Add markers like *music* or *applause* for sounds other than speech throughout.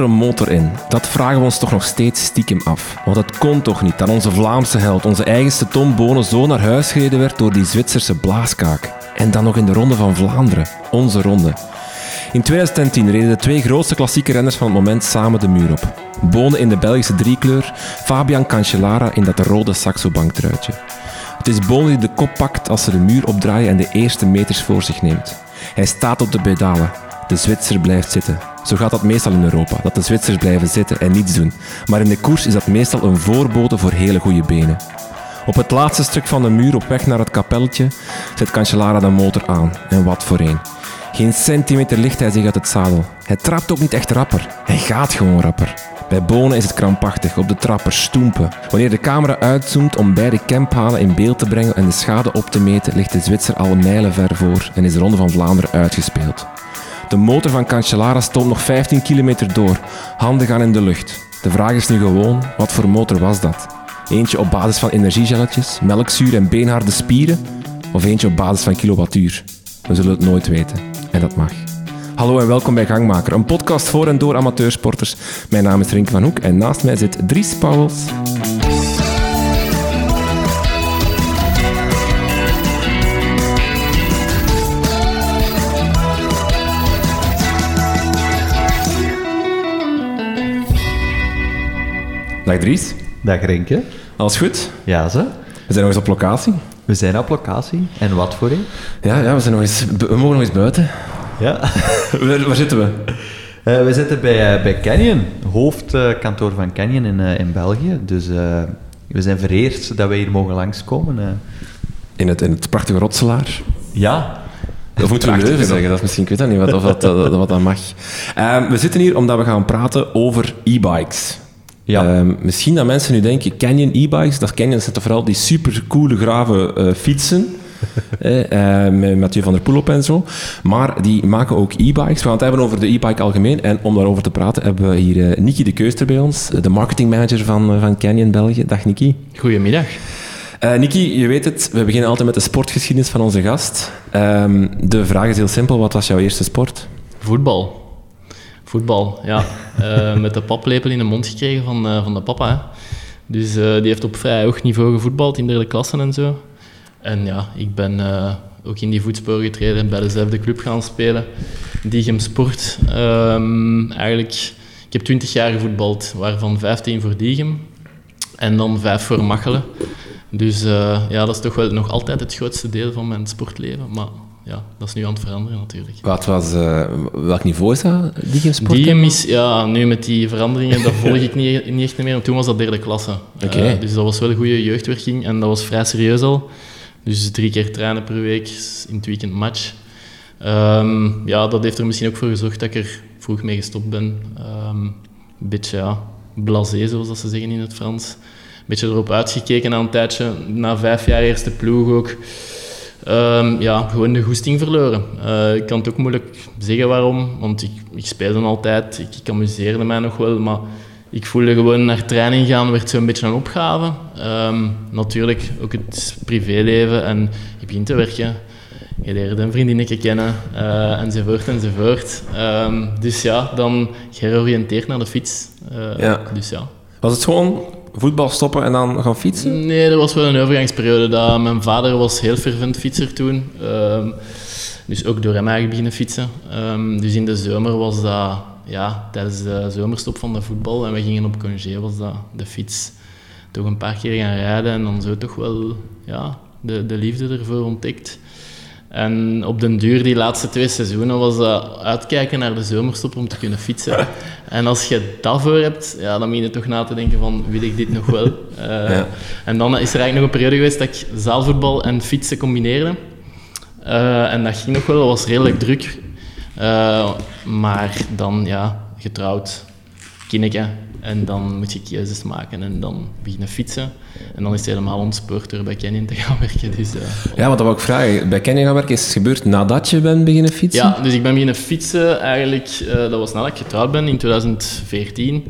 Een motor in? Dat vragen we ons toch nog steeds stiekem af. Want het kon toch niet dat onze Vlaamse held, onze eigenste Tom Bonen, zo naar huis gereden werd door die Zwitserse blaaskaak. En dan nog in de Ronde van Vlaanderen, onze ronde. In 2010 reden de twee grootste klassieke renners van het moment samen de muur op. Bonen in de Belgische driekleur, Fabian Cancellara in dat rode saxobanktruitje. Het is Bonen die de kop pakt als ze de muur opdraaien en de eerste meters voor zich neemt. Hij staat op de pedalen. De Zwitser blijft zitten. Zo gaat dat meestal in Europa, dat de Zwitsers blijven zitten en niets doen. Maar in de koers is dat meestal een voorbode voor hele goede benen. Op het laatste stuk van de muur op weg naar het kapelletje zet Cancellara de motor aan. En wat voor een. Geen centimeter licht hij zich uit het zadel. Hij trapt ook niet echt rapper. Hij gaat gewoon rapper. Bij Bonen is het krampachtig, op de trapper stoempen. Wanneer de camera uitzoomt om beide camphalen in beeld te brengen en de schade op te meten, ligt de Zwitser al mijlen ver voor en is de Ronde van Vlaanderen uitgespeeld. De motor van Cancellara stond nog 15 kilometer door. Handen gaan in de lucht. De vraag is nu gewoon, wat voor motor was dat? Eentje op basis van energiegelletjes, melkzuur en beenharde spieren? Of eentje op basis van kilowattuur? We zullen het nooit weten. En dat mag. Hallo en welkom bij Gangmaker, een podcast voor en door amateursporters. Mijn naam is Rink van Hoek en naast mij zit Dries Pauwels. Dag Dries. Dag Renke. Alles goed? Ja, ze. We zijn nog eens op locatie. We zijn op locatie. En wat voor een? Ja, ja we, zijn nog eens, we mogen nog eens buiten. Ja. *laughs* waar, waar zitten we? Uh, we zitten bij, uh, bij Canyon, hoofdkantoor van Canyon in, uh, in België. Dus we zijn vereerd dat wij hier mogen langskomen. In, het, in het prachtige Rotselaar? Ja. Of moeten we Leuven zeggen? Dat is misschien, ik weet dat niet wat, of dat, *laughs* wat dat mag. Ehm, we zitten hier omdat we gaan praten over e-bikes. Ja. Uh, misschien dat mensen nu denken, Canyon e-bikes, dat Canyon zijn toch vooral die supercoole grave uh, fietsen. *laughs* eh, met Mathieu van der Poel op en zo. Maar die maken ook e-bikes. We gaan het hebben over de e-bike algemeen. En om daarover te praten hebben we hier uh, Niki de Keuster bij ons, de marketingmanager van, van Canyon België. Dag Niki. Goedemiddag. Uh, Niki, je weet het, we beginnen altijd met de sportgeschiedenis van onze gast. Um, de vraag is heel simpel, wat was jouw eerste sport? Voetbal. Voetbal, ja. uh, *laughs* met de paplepel in de mond gekregen van, uh, van de papa. Hè. Dus uh, die heeft op vrij hoog niveau gevoetbald in derde klassen en zo. En ja, ik ben ook in die voetsporen getreden en bij dezelfde club gaan spelen. Diegem Sport. Um, eigenlijk, ik heb 20 jaar gevoetbald, waarvan 15 voor Diegem. En dan 5 voor Machelen. Dus ja, dat is toch wel nog altijd het grootste deel van mijn sportleven. Maar ja, dat is nu aan het veranderen natuurlijk. Wat was, uh, welk niveau is dat, Sport? Diegem is, ja, nu met die veranderingen, dat volg ik niet, niet echt meer, want toen was dat derde klasse. Okay. Uh, dus dat was wel een goede jeugdwerking en dat was vrij serieus al. Dus drie keer trainen per week, in het weekend match. Um, ja, dat heeft er misschien ook voor gezorgd dat ik er vroeg mee gestopt ben. Um, een beetje, ja, blasé, zoals dat ze zeggen in het Frans. Een beetje erop uitgekeken na een tijdje. Na vijf jaar eerste ploeg ook. Um, ja, gewoon de goesting verloren. Uh, ik kan het ook moeilijk zeggen waarom, want ik, ik speelde altijd, ik, ik amuseerde mij nog wel, maar ik voelde gewoon naar training gaan werd zo'n beetje een opgave. Um, natuurlijk ook het privéleven en je begint te werken. Je leert een vriendinnetje kennen, uh, enzovoort, enzovoort. Um, dus ja, dan georiënteerd naar de fiets. Uh, ja. Dus ja. Was het gewoon voetbal stoppen en dan gaan fietsen? Nee, er was wel een overgangsperiode. Dat mijn vader was heel fervent fietser toen. Um, dus ook door hem eigenlijk beginnen fietsen. Um, dus in de zomer was dat, ja, tijdens de zomerstop van de voetbal en we gingen op congé, was dat de fiets. Toch een paar keer gaan rijden en dan zo toch wel ja, de, de liefde ervoor ontdekt. En op den duur, die laatste twee seizoenen, was dat uitkijken naar de zomerstop om te kunnen fietsen. En als je dat voor hebt, ja, dan begin je toch na te denken van, wil ik dit nog wel? Uh, *laughs* ja. En dan is er eigenlijk nog een periode geweest dat ik zaalvoetbal en fietsen combineerde. Uh, en dat ging nog wel, dat was redelijk druk. Uh, maar dan, ja, getrouwd, kindje. En dan moet je keuzes maken en dan beginnen fietsen. En dan is het helemaal ontspoord door bij Canyon te gaan werken. Dus, uh, ja, wat dat wil ik vragen. Bij Canyon gaan werken is het gebeurd nadat je bent beginnen fietsen? Ja, dus ik ben beginnen fietsen eigenlijk... Uh, dat was nadat ik getrouwd ben, in 2014.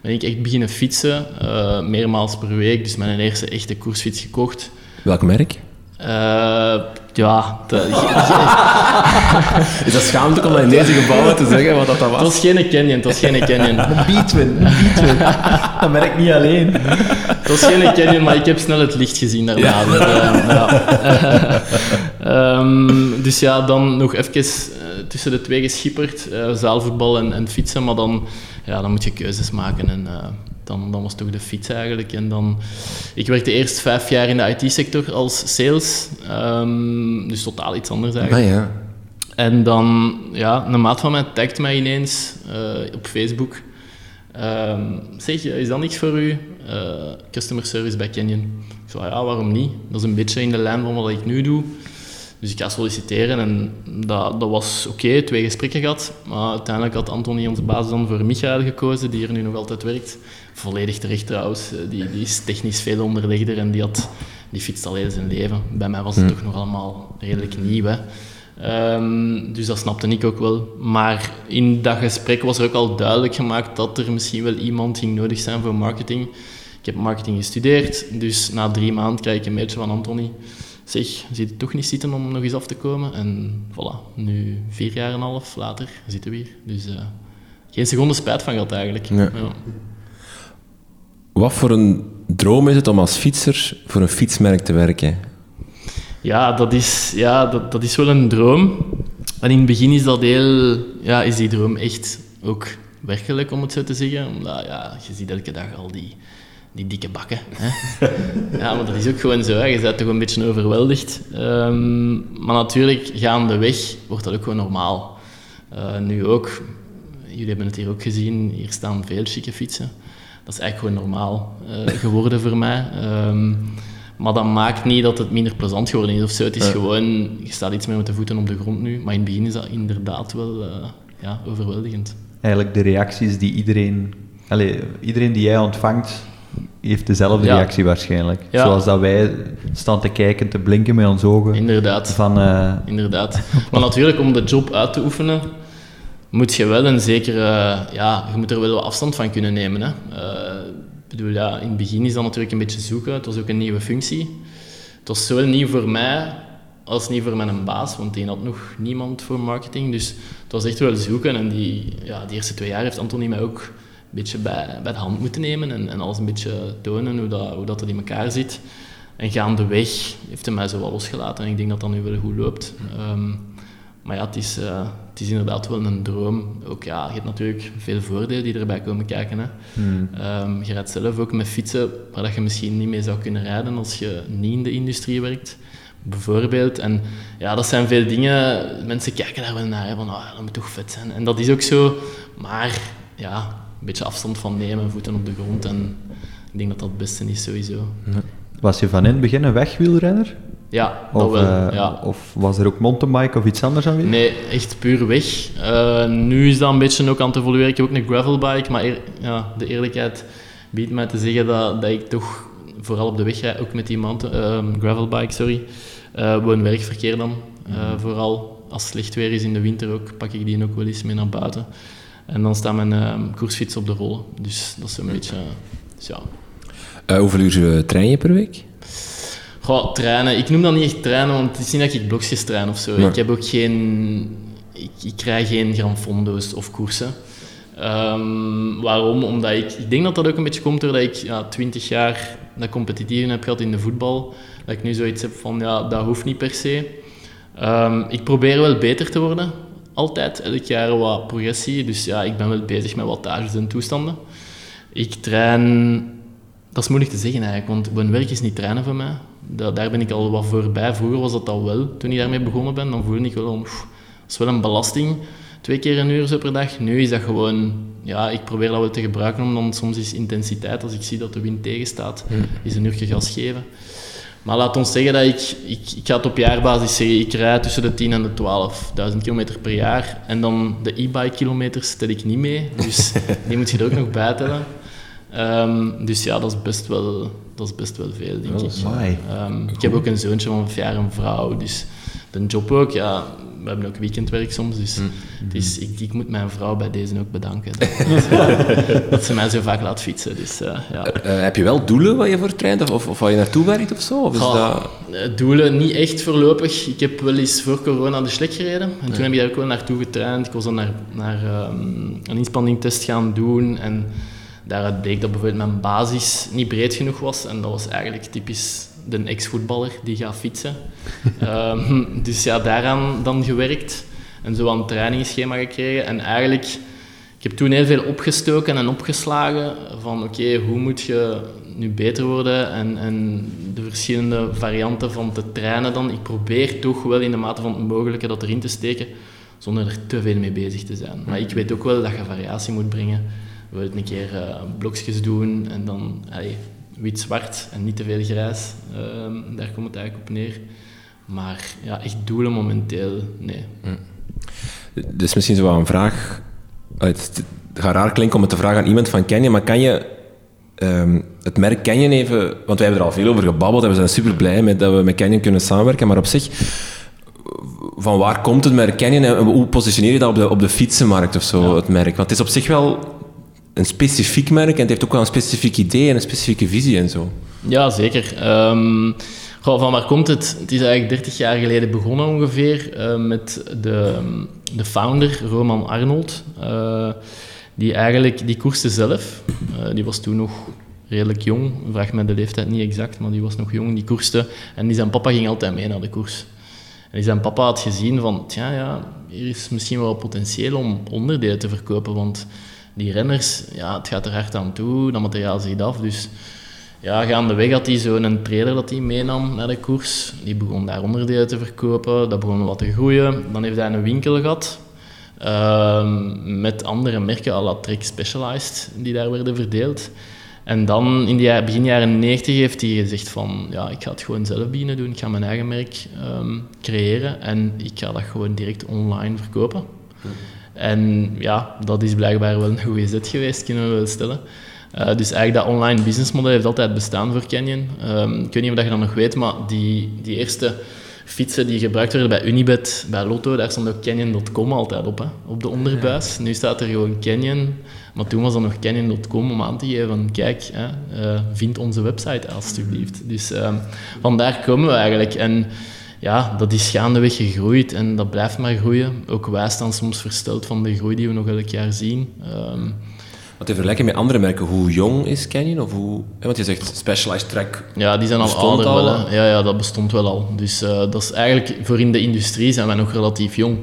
Ben ik echt beginnen fietsen, uh, meermaals per week. Dus mijn eerste echte koersfiets gekocht. Welk merk? Ja, dat, *laughs* Is dat schaamelijk om dat in deze gebouwen te zeggen, wat dat, dat het was? was geen canyon, het was geen canyon. Een beatwin, een beatwin. dat merk ik niet alleen. Het was geen canyon, maar ik heb snel het licht gezien daarna. Dus, eh, ja. *laughs* Ehm, dus ja, dan nog even eh, tussen de twee geschipperd. eh, zaalvoetbal en, en fietsen, maar dan, ja, dan moet je keuzes maken. En eh, dan, dan was toch de fiets eigenlijk. En dan, ik werkte eerst vijf jaar in de IT-sector als sales. ehm, dus totaal iets anders eigenlijk. Ah ja. En dan, ja, een maat van mij tagt mij ineens eh, op Facebook. Ehm, zeg, is dat niks voor u? Eh, customer service bij Canyon. Ik zei, ja, waarom niet? Dat is een beetje in de lijn van wat ik nu doe. Dus ik ga solliciteren en dat, dat was oké, twee gesprekken gehad. Maar uiteindelijk had Anthony, onze baas, dan voor Michael gekozen, die er nu nog altijd werkt. Volledig terecht trouwens. Eh, Die, die is technisch veel onderlegder en die, had, die fietst al heel zijn leven. Bij mij was het toch nog allemaal redelijk nieuw. Hè. Ehm, dus dat snapte ik ook wel. Maar in dat gesprek was er ook al duidelijk gemaakt dat er misschien wel iemand ging nodig zijn voor marketing. Ik heb marketing gestudeerd, dus na drie maanden krijg ik een mailtje van Anthony. Zeg, ziet het toch niet zitten om nog eens af te komen? En voilà, nu vier jaar en een half later zitten we hier. Dus eh, geen seconde spijt van gehad eigenlijk. Ja. Wat voor een droom is het om als fietser voor een fietsmerk te werken? Ja, dat is, ja dat, dat is wel een droom. En in het begin is dat heel... Ja, is die droom echt ook werkelijk, om het zo te zeggen. Omdat, ja, je ziet elke dag al die, die dikke bakken. Hè? *laughs* ja, maar dat is ook gewoon zo. Hè. Je bent toch een beetje overweldigd. Ehm, maar natuurlijk, gaandeweg wordt dat ook gewoon normaal. Eh, nu ook. Jullie hebben het hier ook gezien. Hier staan veel chique fietsen. Dat is eigenlijk gewoon normaal eh, geworden voor mij. Ehm, maar dat maakt niet dat het minder plezant geworden is of zo. Het is gewoon, je staat iets meer met de voeten op de grond nu. Maar in het begin is dat inderdaad wel eh, ja, overweldigend. Eigenlijk de reacties die iedereen... Allee, iedereen die jij ontvangt, heeft dezelfde Ja. reactie waarschijnlijk. Ja. Zoals dat wij staan te kijken, te blinken met onze ogen. Inderdaad. Van, eh, Inderdaad. *laughs* Maar natuurlijk, om de job uit te oefenen, moet je wel een zekere... Ja, je moet er wel afstand van kunnen nemen. Hè. Eh, bedoel, ja, in het begin is dat natuurlijk een beetje zoeken. Het was ook een nieuwe functie. Het was zowel nieuw voor mij als niet voor mijn baas, want die had nog niemand voor marketing. Dus het was echt wel zoeken. En die, ja, die eerste twee jaar heeft Anthony mij ook een beetje bij, bij de hand moeten nemen en, en alles een beetje tonen hoe dat, hoe dat in elkaar zit. En gaandeweg heeft hij mij zo wel losgelaten en ik denk dat dat nu wel goed loopt. Ehm, maar ja, het is, eh, het is inderdaad wel een droom. Ook ja, je hebt natuurlijk veel voordelen die erbij komen kijken. Hè. Ehm, je rijdt zelf ook met fietsen waar dat je misschien niet mee zou kunnen rijden als je niet in de industrie werkt. Bijvoorbeeld. En ja, dat zijn veel dingen. Mensen kijken daar wel naar. hè, Van, ah, dat moet toch vet zijn. En dat is ook zo. Maar ja, een beetje afstand van nemen, voeten op de grond. En ik denk dat dat het beste is sowieso. was je van in het begin een wegwielrenner? Ja, dat Of, wel. eh, ja. of was er ook mountainbike of iets anders aanwezig? Nee, echt puur weg. Eh, nu is dat een beetje ook aan het evolueren. Ik heb ook een gravelbike, maar eer- ja, de eerlijkheid biedt mij te zeggen dat, dat ik toch vooral op de weg rijd, ook met die mountain, ehm, gravelbike, sorry. Eh woon-werkverkeer dan. Eh, Vooral als het slecht weer is in de winter ook, pak ik die ook wel eens mee naar buiten. En dan staat mijn ehm, koersfiets op de rollen. Dus dat is een beetje... dus ja. Eh, hoeveel uur eh, train je per week? Goh, trainen. Ik noem dat niet echt trainen, want het is niet dat ik blokjes train of zo. Nee. Ik heb ook geen... Ik, ik krijg geen Gran Fondo's of koersen. Ehm, waarom? Omdat ik... Ik denk dat dat ook een beetje komt doordat ik ja, 20 jaar dat competitieve heb gehad in de voetbal. Dat ik nu zoiets heb van, ja, dat hoeft niet per se. Ehm, ik probeer wel beter te worden. Altijd. Elk jaar wat progressie. Dus ja, ik ben wel bezig met wattages en toestanden. Ik train dat is moeilijk te zeggen eigenlijk, want mijn werk is niet trainen voor mij. Da- daar ben ik al wat voorbij. Vroeger was dat al wel. Toen ik daarmee begonnen ben, dan voelde ik wel, oef, dat is wel een belasting. Twee keer een uur zo per dag. Nu is dat gewoon, ja, ik probeer dat wel te gebruiken, om dan soms is intensiteit, als ik zie dat de wind tegenstaat, is een uurtje gas geven. Maar laat ons zeggen dat ik, ik, ik ga het op jaarbasis zeggen, ik rijd tussen de 10 en de 12.000 kilometer per jaar. En dan de e-bike kilometers tel ik niet mee, dus *laughs* die moet je er ook nog bij tellen. Ehm, dus ja, dat is best wel, dat is best wel veel, denk ik. Amai. Ehm, ik heb ook een zoontje van vijf jaar, een vrouw, dus de job ook, ja, we hebben ook weekendwerk soms, dus is, ik, ik moet mijn vrouw bij deze ook bedanken. Dat, *laughs* dat ze mij zo vaak laat fietsen. Dus, eh, ja. Eh, heb je wel doelen waar je voor traint of, of waar je naartoe werkt of zo? Of is Goh, dat... eh, Doelen niet echt voorlopig. Ik heb wel eens voor corona de slek gereden. En toen heb ik daar ook wel naartoe getraind. Ik was dan naar, naar ehm, een inspanningtest gaan doen. En daaruit bleek dat bijvoorbeeld mijn basis niet breed genoeg was. En dat was eigenlijk typisch de ex-voetballer die gaat fietsen. *laughs* Ehm, dus ja, daaraan dan gewerkt. En zo aan een trainingsschema gekregen. En eigenlijk, ik heb toen heel veel opgestoken en opgeslagen van oké, hoe moet je nu beter worden en, en de verschillende varianten van te trainen dan. Ik probeer toch wel in de mate van het mogelijke dat erin te steken, zonder er te veel mee bezig te zijn. Maar ik weet ook wel dat je variatie moet brengen. We willen een keer eh, blokjes doen en dan allee, wit-zwart en niet te veel grijs. Ehm, daar komt het eigenlijk op neer. Maar ja, echt doelen momenteel, nee. Dit is misschien zo wel een vraag. Het, gaat raar klinken om het te vragen aan iemand van Canyon, maar kan je ehm, het merk Canyon even... Want wij hebben er al veel over gebabbeld en we zijn super blij met dat we met Canyon kunnen samenwerken, maar op zich, van waar komt het merk Canyon en hoe positioneer je dat op de, op de fietsenmarkt of zo, het merk? Want het is op zich wel een specifiek merk en het heeft ook wel een specifiek idee en een specifieke visie en zo. Ja, zeker. Ehm, goh, van waar komt het? Het is eigenlijk 30 jaar geleden begonnen ongeveer eh, met de, de founder, Roman Arnold. eh, die eigenlijk, die koerste zelf. Eh, die was toen nog redelijk jong. Vraag me de leeftijd niet exact, maar die was nog jong. Die koerste. En die zijn papa ging altijd mee naar de koers. En die zijn papa had gezien van, tja, ja, hier is misschien wel potentieel om onderdelen te verkopen, want die renners, ja, het gaat er hard aan toe, dat materiaal ziet af, dus ja, gaandeweg had hij zo'n trailer dat hij meenam naar de koers. Die begon daar onderdelen te verkopen, dat begon wat te groeien. Dan heeft hij een winkel gehad, ehm, met andere merken, à la Trek Specialized, die daar werden verdeeld. En dan, in jaar- begin jaren 90, heeft hij gezegd van, ja, ik ga het gewoon zelf beginnen doen. Ik ga mijn eigen merk ehm, creëren en ik ga dat gewoon direct online verkopen. En ja, dat is blijkbaar wel een goede zet geweest, kunnen we wel stellen. Eh, dus eigenlijk dat online businessmodel heeft altijd bestaan voor Canyon. Ehm, ik weet niet of je dat nog weet, maar die, die eerste fietsen die gebruikt werden bij Unibet, bij Lotto, daar stond ook Canyon.com altijd op, hè, op de onderbuis. Nu staat er gewoon Canyon, maar toen was dat nog Canyon.com om aan te geven van kijk, hè, eh, vind onze website alstublieft. Dus ehm, vandaar komen we eigenlijk. En ja, dat is gaandeweg gegroeid en dat blijft maar groeien. Ook wij staan soms versteld van de groei die we nog elk jaar zien. Ehm, Wat in vergelijking met andere merken, hoe jong is Canyon? Of hoe, hè, want je zegt Specialized Track. Ja, die zijn al ouder al? wel. Ja, ja, dat bestond wel al. Dus eh, dat is eigenlijk voor in de industrie zijn wij nog relatief jong.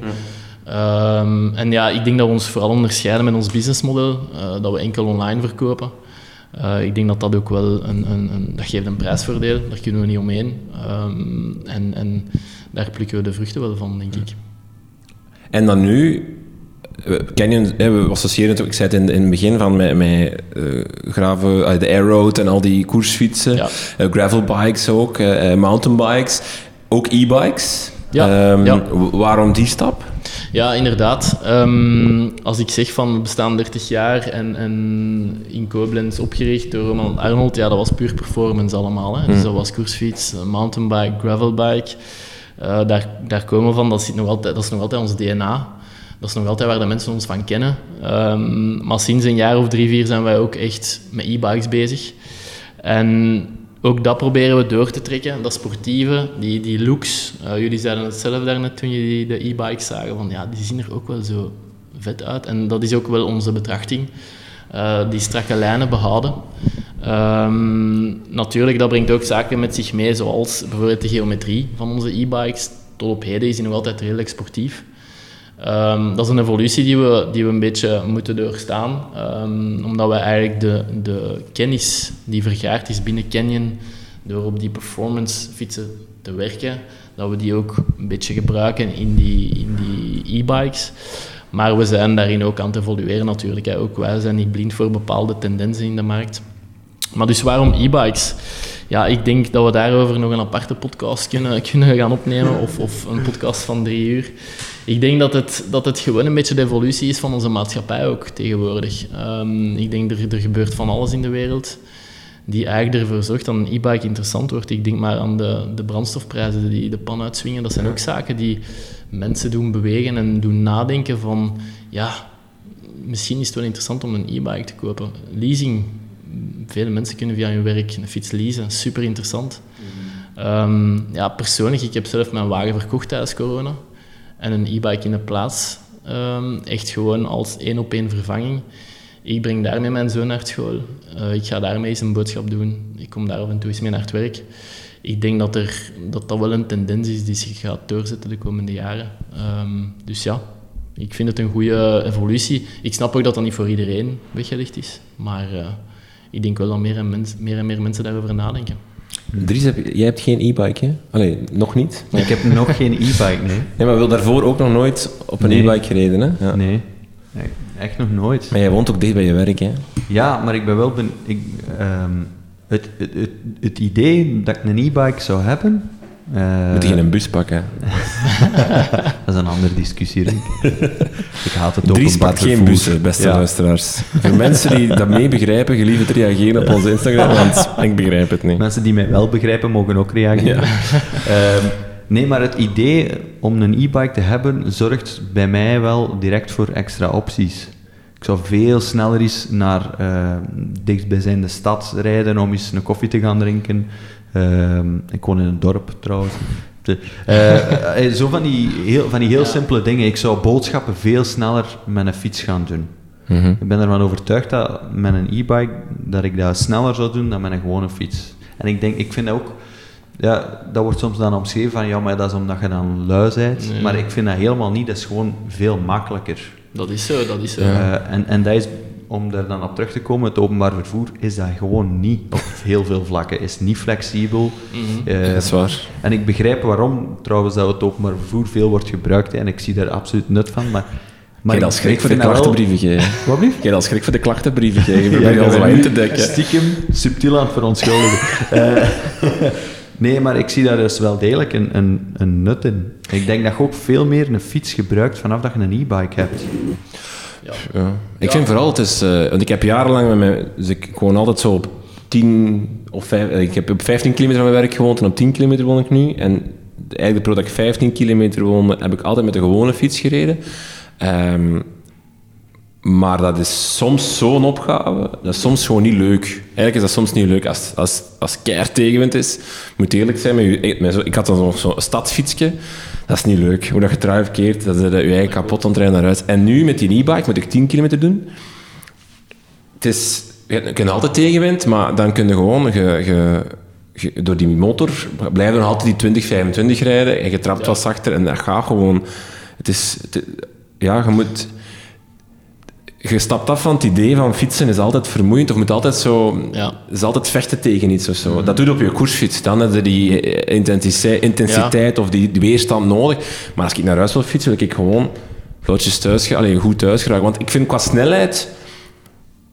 Ehm, en ja, ik denk dat we ons vooral onderscheiden met ons businessmodel, eh, dat we enkel online verkopen. Eh, ik denk dat dat ook wel een, een, een, dat geeft een prijsvoordeel, daar kunnen we niet omheen. Ehm, en, en daar plukken we de vruchten wel van, denk ik. En dan nu, Canyon, we associëren het, ook, ik zei het in, in het begin van met, met eh, graven, eh, de airroad en al die koersfietsen, Ja. eh, gravelbikes ook, mountainbikes, ook e-bikes. Ja, Ehm, ja. Waarom die stap? Ja, inderdaad. Ehm, als ik zeg van we bestaan 30 jaar en, en in Koblenz opgericht door Roman Arnold, ja, dat was puur performance allemaal. Hè. Dus dat was koersfiets, mountainbike, gravelbike. Eh, daar, daar komen we van, dat, zit nog altijd, dat is nog altijd ons DNA. Dat is nog altijd waar de mensen ons van kennen. Ehm, maar sinds een jaar of drie, vier zijn wij ook echt met e-bikes bezig. En ook dat proberen we door te trekken. Dat sportieve, die, die looks. Eh, jullie zeiden het zelf daarnet toen jullie de e-bikes zagen. Van, ja, die zien er ook wel zo vet uit. En dat is ook wel onze betrachting. Eh, die strakke lijnen behouden. Ehm, natuurlijk, dat brengt ook zaken met zich mee, zoals bijvoorbeeld de geometrie van onze e-bikes. Tot op heden is die nog altijd redelijk sportief. Ehm, dat is een evolutie die we, die we een beetje moeten doorstaan, Ehm, omdat we eigenlijk de, de kennis die vergaard is binnen Canyon, door op die performance fietsen te werken, dat we die ook een beetje gebruiken in die, in die e-bikes. Maar we zijn daarin ook aan het evolueren natuurlijk. Hè. Ook wij zijn niet blind voor bepaalde tendensen in de markt. Maar dus waarom e-bikes? Ja, ik denk dat we daarover nog een aparte podcast kunnen, *laughs* kunnen gaan opnemen, of, of een podcast van drie uur. Ik denk dat het, dat het gewoon een beetje de evolutie is van onze maatschappij ook tegenwoordig. Ehm, ik denk er, er gebeurt van alles in de wereld. die eigenlijk ervoor zorgt dat een e-bike interessant wordt. Ik denk maar aan de, de brandstofprijzen die de pan uitswingen. Dat zijn ook zaken die mensen doen bewegen en doen nadenken van, ja, misschien is het wel interessant om een e-bike te kopen. Leasing, vele mensen kunnen via hun werk een fiets leasen, super interessant. Ehm, ja, persoonlijk, ik heb zelf mijn wagen verkocht tijdens corona en een e-bike in de plaats. Ehm, echt gewoon als één op één vervanging. Ik breng daarmee mijn zoon naar school. Uh, ik ga daarmee eens een boodschap doen. Ik kom daar af en toe eens mee naar het werk. Ik denk dat, er, dat dat wel een tendens is die zich gaat doorzetten de komende jaren. Ehm, dus ja, ik vind het een goede evolutie. Ik snap ook dat dat niet voor iedereen weggelegd is. Maar uh, ik denk wel dat meer en, meer en meer mensen daarover nadenken. Dries, heb, jij hebt geen e-bike, hè? Allee, nog niet. Ik heb nog geen e-bike, nee. Nee, maar wil daarvoor ook nog nooit op een e-bike gereden, hè? Ja. Nee, echt nog nooit. Maar jij woont ook dicht bij je werk, hè? Ja, maar ik ben wel... Ben, ik, um, het, het, het, het, idee dat ik een e-bike zou hebben... Uh, Moet je een bus pakken? *laughs* dat is een andere discussie, Rick. *laughs* ik haat het Dries pakt geen bussen, beste ja. luisteraars. Voor mensen die dat mee begrijpen, gelieve te reageren op onze Instagram, want ik begrijp het niet. Mensen die mij wel begrijpen, mogen ook reageren. Ja. Um, *laughs* Nee, maar het idee om een e-bike te hebben zorgt bij mij wel direct voor extra opties. Ik zou veel sneller eens naar uh, dichtstbijzijnde stad rijden om eens een koffie te gaan drinken. Uh, ik woon in een dorp trouwens. Uh, zo van die heel, van die heel simpele dingen. Ik zou boodschappen veel sneller met een fiets gaan doen. Mm -hmm. Ik ben ervan overtuigd dat met een e-bike dat ik dat sneller zou doen dan met een gewone fiets. En ik denk, ik vind dat ook ja, dat wordt soms dan omschreven van ja, maar dat is omdat je dan lui bent. Maar ik vind dat helemaal niet, dat is gewoon veel makkelijker. Dat is zo, dat is zo. Uh, en, en dat is, om daar dan op terug te komen, het openbaar vervoer is dat gewoon niet op heel veel vlakken. Is niet flexibel. Mm -hmm. uh, dat is waar. En ik begrijp waarom trouwens dat het openbaar vervoer veel wordt gebruikt en ik zie daar absoluut nut van, maar maar als schrik voor de klachtenbrieven geven. Wat blieft? Jij als schrik voor de klachtenbrieven geven. Probeer je ons in te dekken. Stiekem subtiel aan het verontschuldigen. uh, *laughs* Nee, maar ik zie daar dus wel degelijk een, een, een nut in. Ik denk dat je ook veel meer een fiets gebruikt vanaf dat je een e-bike hebt. Ja. Ik vind vooral, het is, uh, want ik heb jarenlang met mijn, dus ik woon altijd zo op 10 of 5, ik heb op 15 kilometer van mijn werk gewoond en op 10 kilometer woon ik nu. En eigenlijk de ik 15 kilometer woonde, heb ik altijd met de gewone fiets gereden. Um, maar dat is soms zo'n opgave, dat is soms gewoon niet leuk. Eigenlijk is dat soms niet leuk als, als, als keihard tegenwind is. moet eerlijk zijn, met je, met zo, ik had dan nog zo'n stadsfietsje. Dat is niet leuk. Hoe dat je trui verkeerd, dat is je eigen kapot aan naar huis. En nu met die e-bike moet ik 10 kilometer doen. Het is, je kunt altijd tegenwind, maar dan kun je gewoon... Je, je, door die motor blijven nog altijd die 20, 25 rijden en je trapt ja. wat zachter en dat gaat gewoon... Het is... Het, ja, je moet je stapt af van het idee van fietsen is altijd vermoeiend of moet altijd zo ja. is altijd vechten tegen iets of zo. Mhm. Dat doet op je koersfiets. Dan heb je die eh, intensiteit, of die, weerstand nodig. Maar als ik naar huis wil fietsen, wil ik gewoon vlotjes thuis gaan, alleen goed thuis geraken. Want ik vind qua snelheid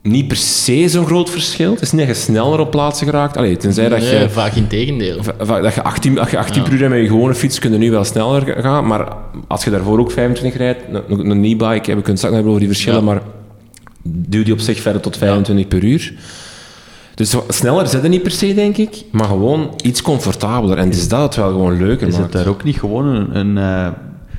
niet per se zo'n groot verschil. Het is niet dat je sneller op plaatsen geraakt. Allee, tenzij dat je... Vaak in tegendeel. Dat je 18, als je 18 ja. per uur met je gewone fiets kun je nu wel sneller gaan. Maar als je daarvoor ook 25 rijdt, een, een e-bike, we kunnen straks hebben over die verschillen, maar die op zich verder tot 25 per uur. Dus sneller zit het niet per se, denk ik, maar gewoon iets comfortabeler. En is dat het wel gewoon leuker Is het daar ook niet gewoon een... een uh,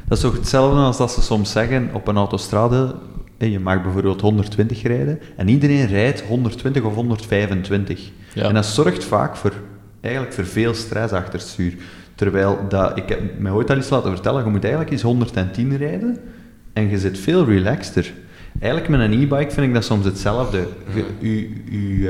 dat is toch hetzelfde als dat ze soms zeggen op een autostrade, je mag bijvoorbeeld 120 rijden, en iedereen rijdt 120 of 125. Ja. En dat zorgt vaak voor, eigenlijk voor veel stress achter het stuur. Terwijl dat, ik heb mij ooit al eens laten vertellen, je moet eigenlijk eens 110 rijden, en je zit veel relaxter. Eigenlijk met een e-bike vind ik dat soms hetzelfde. Uw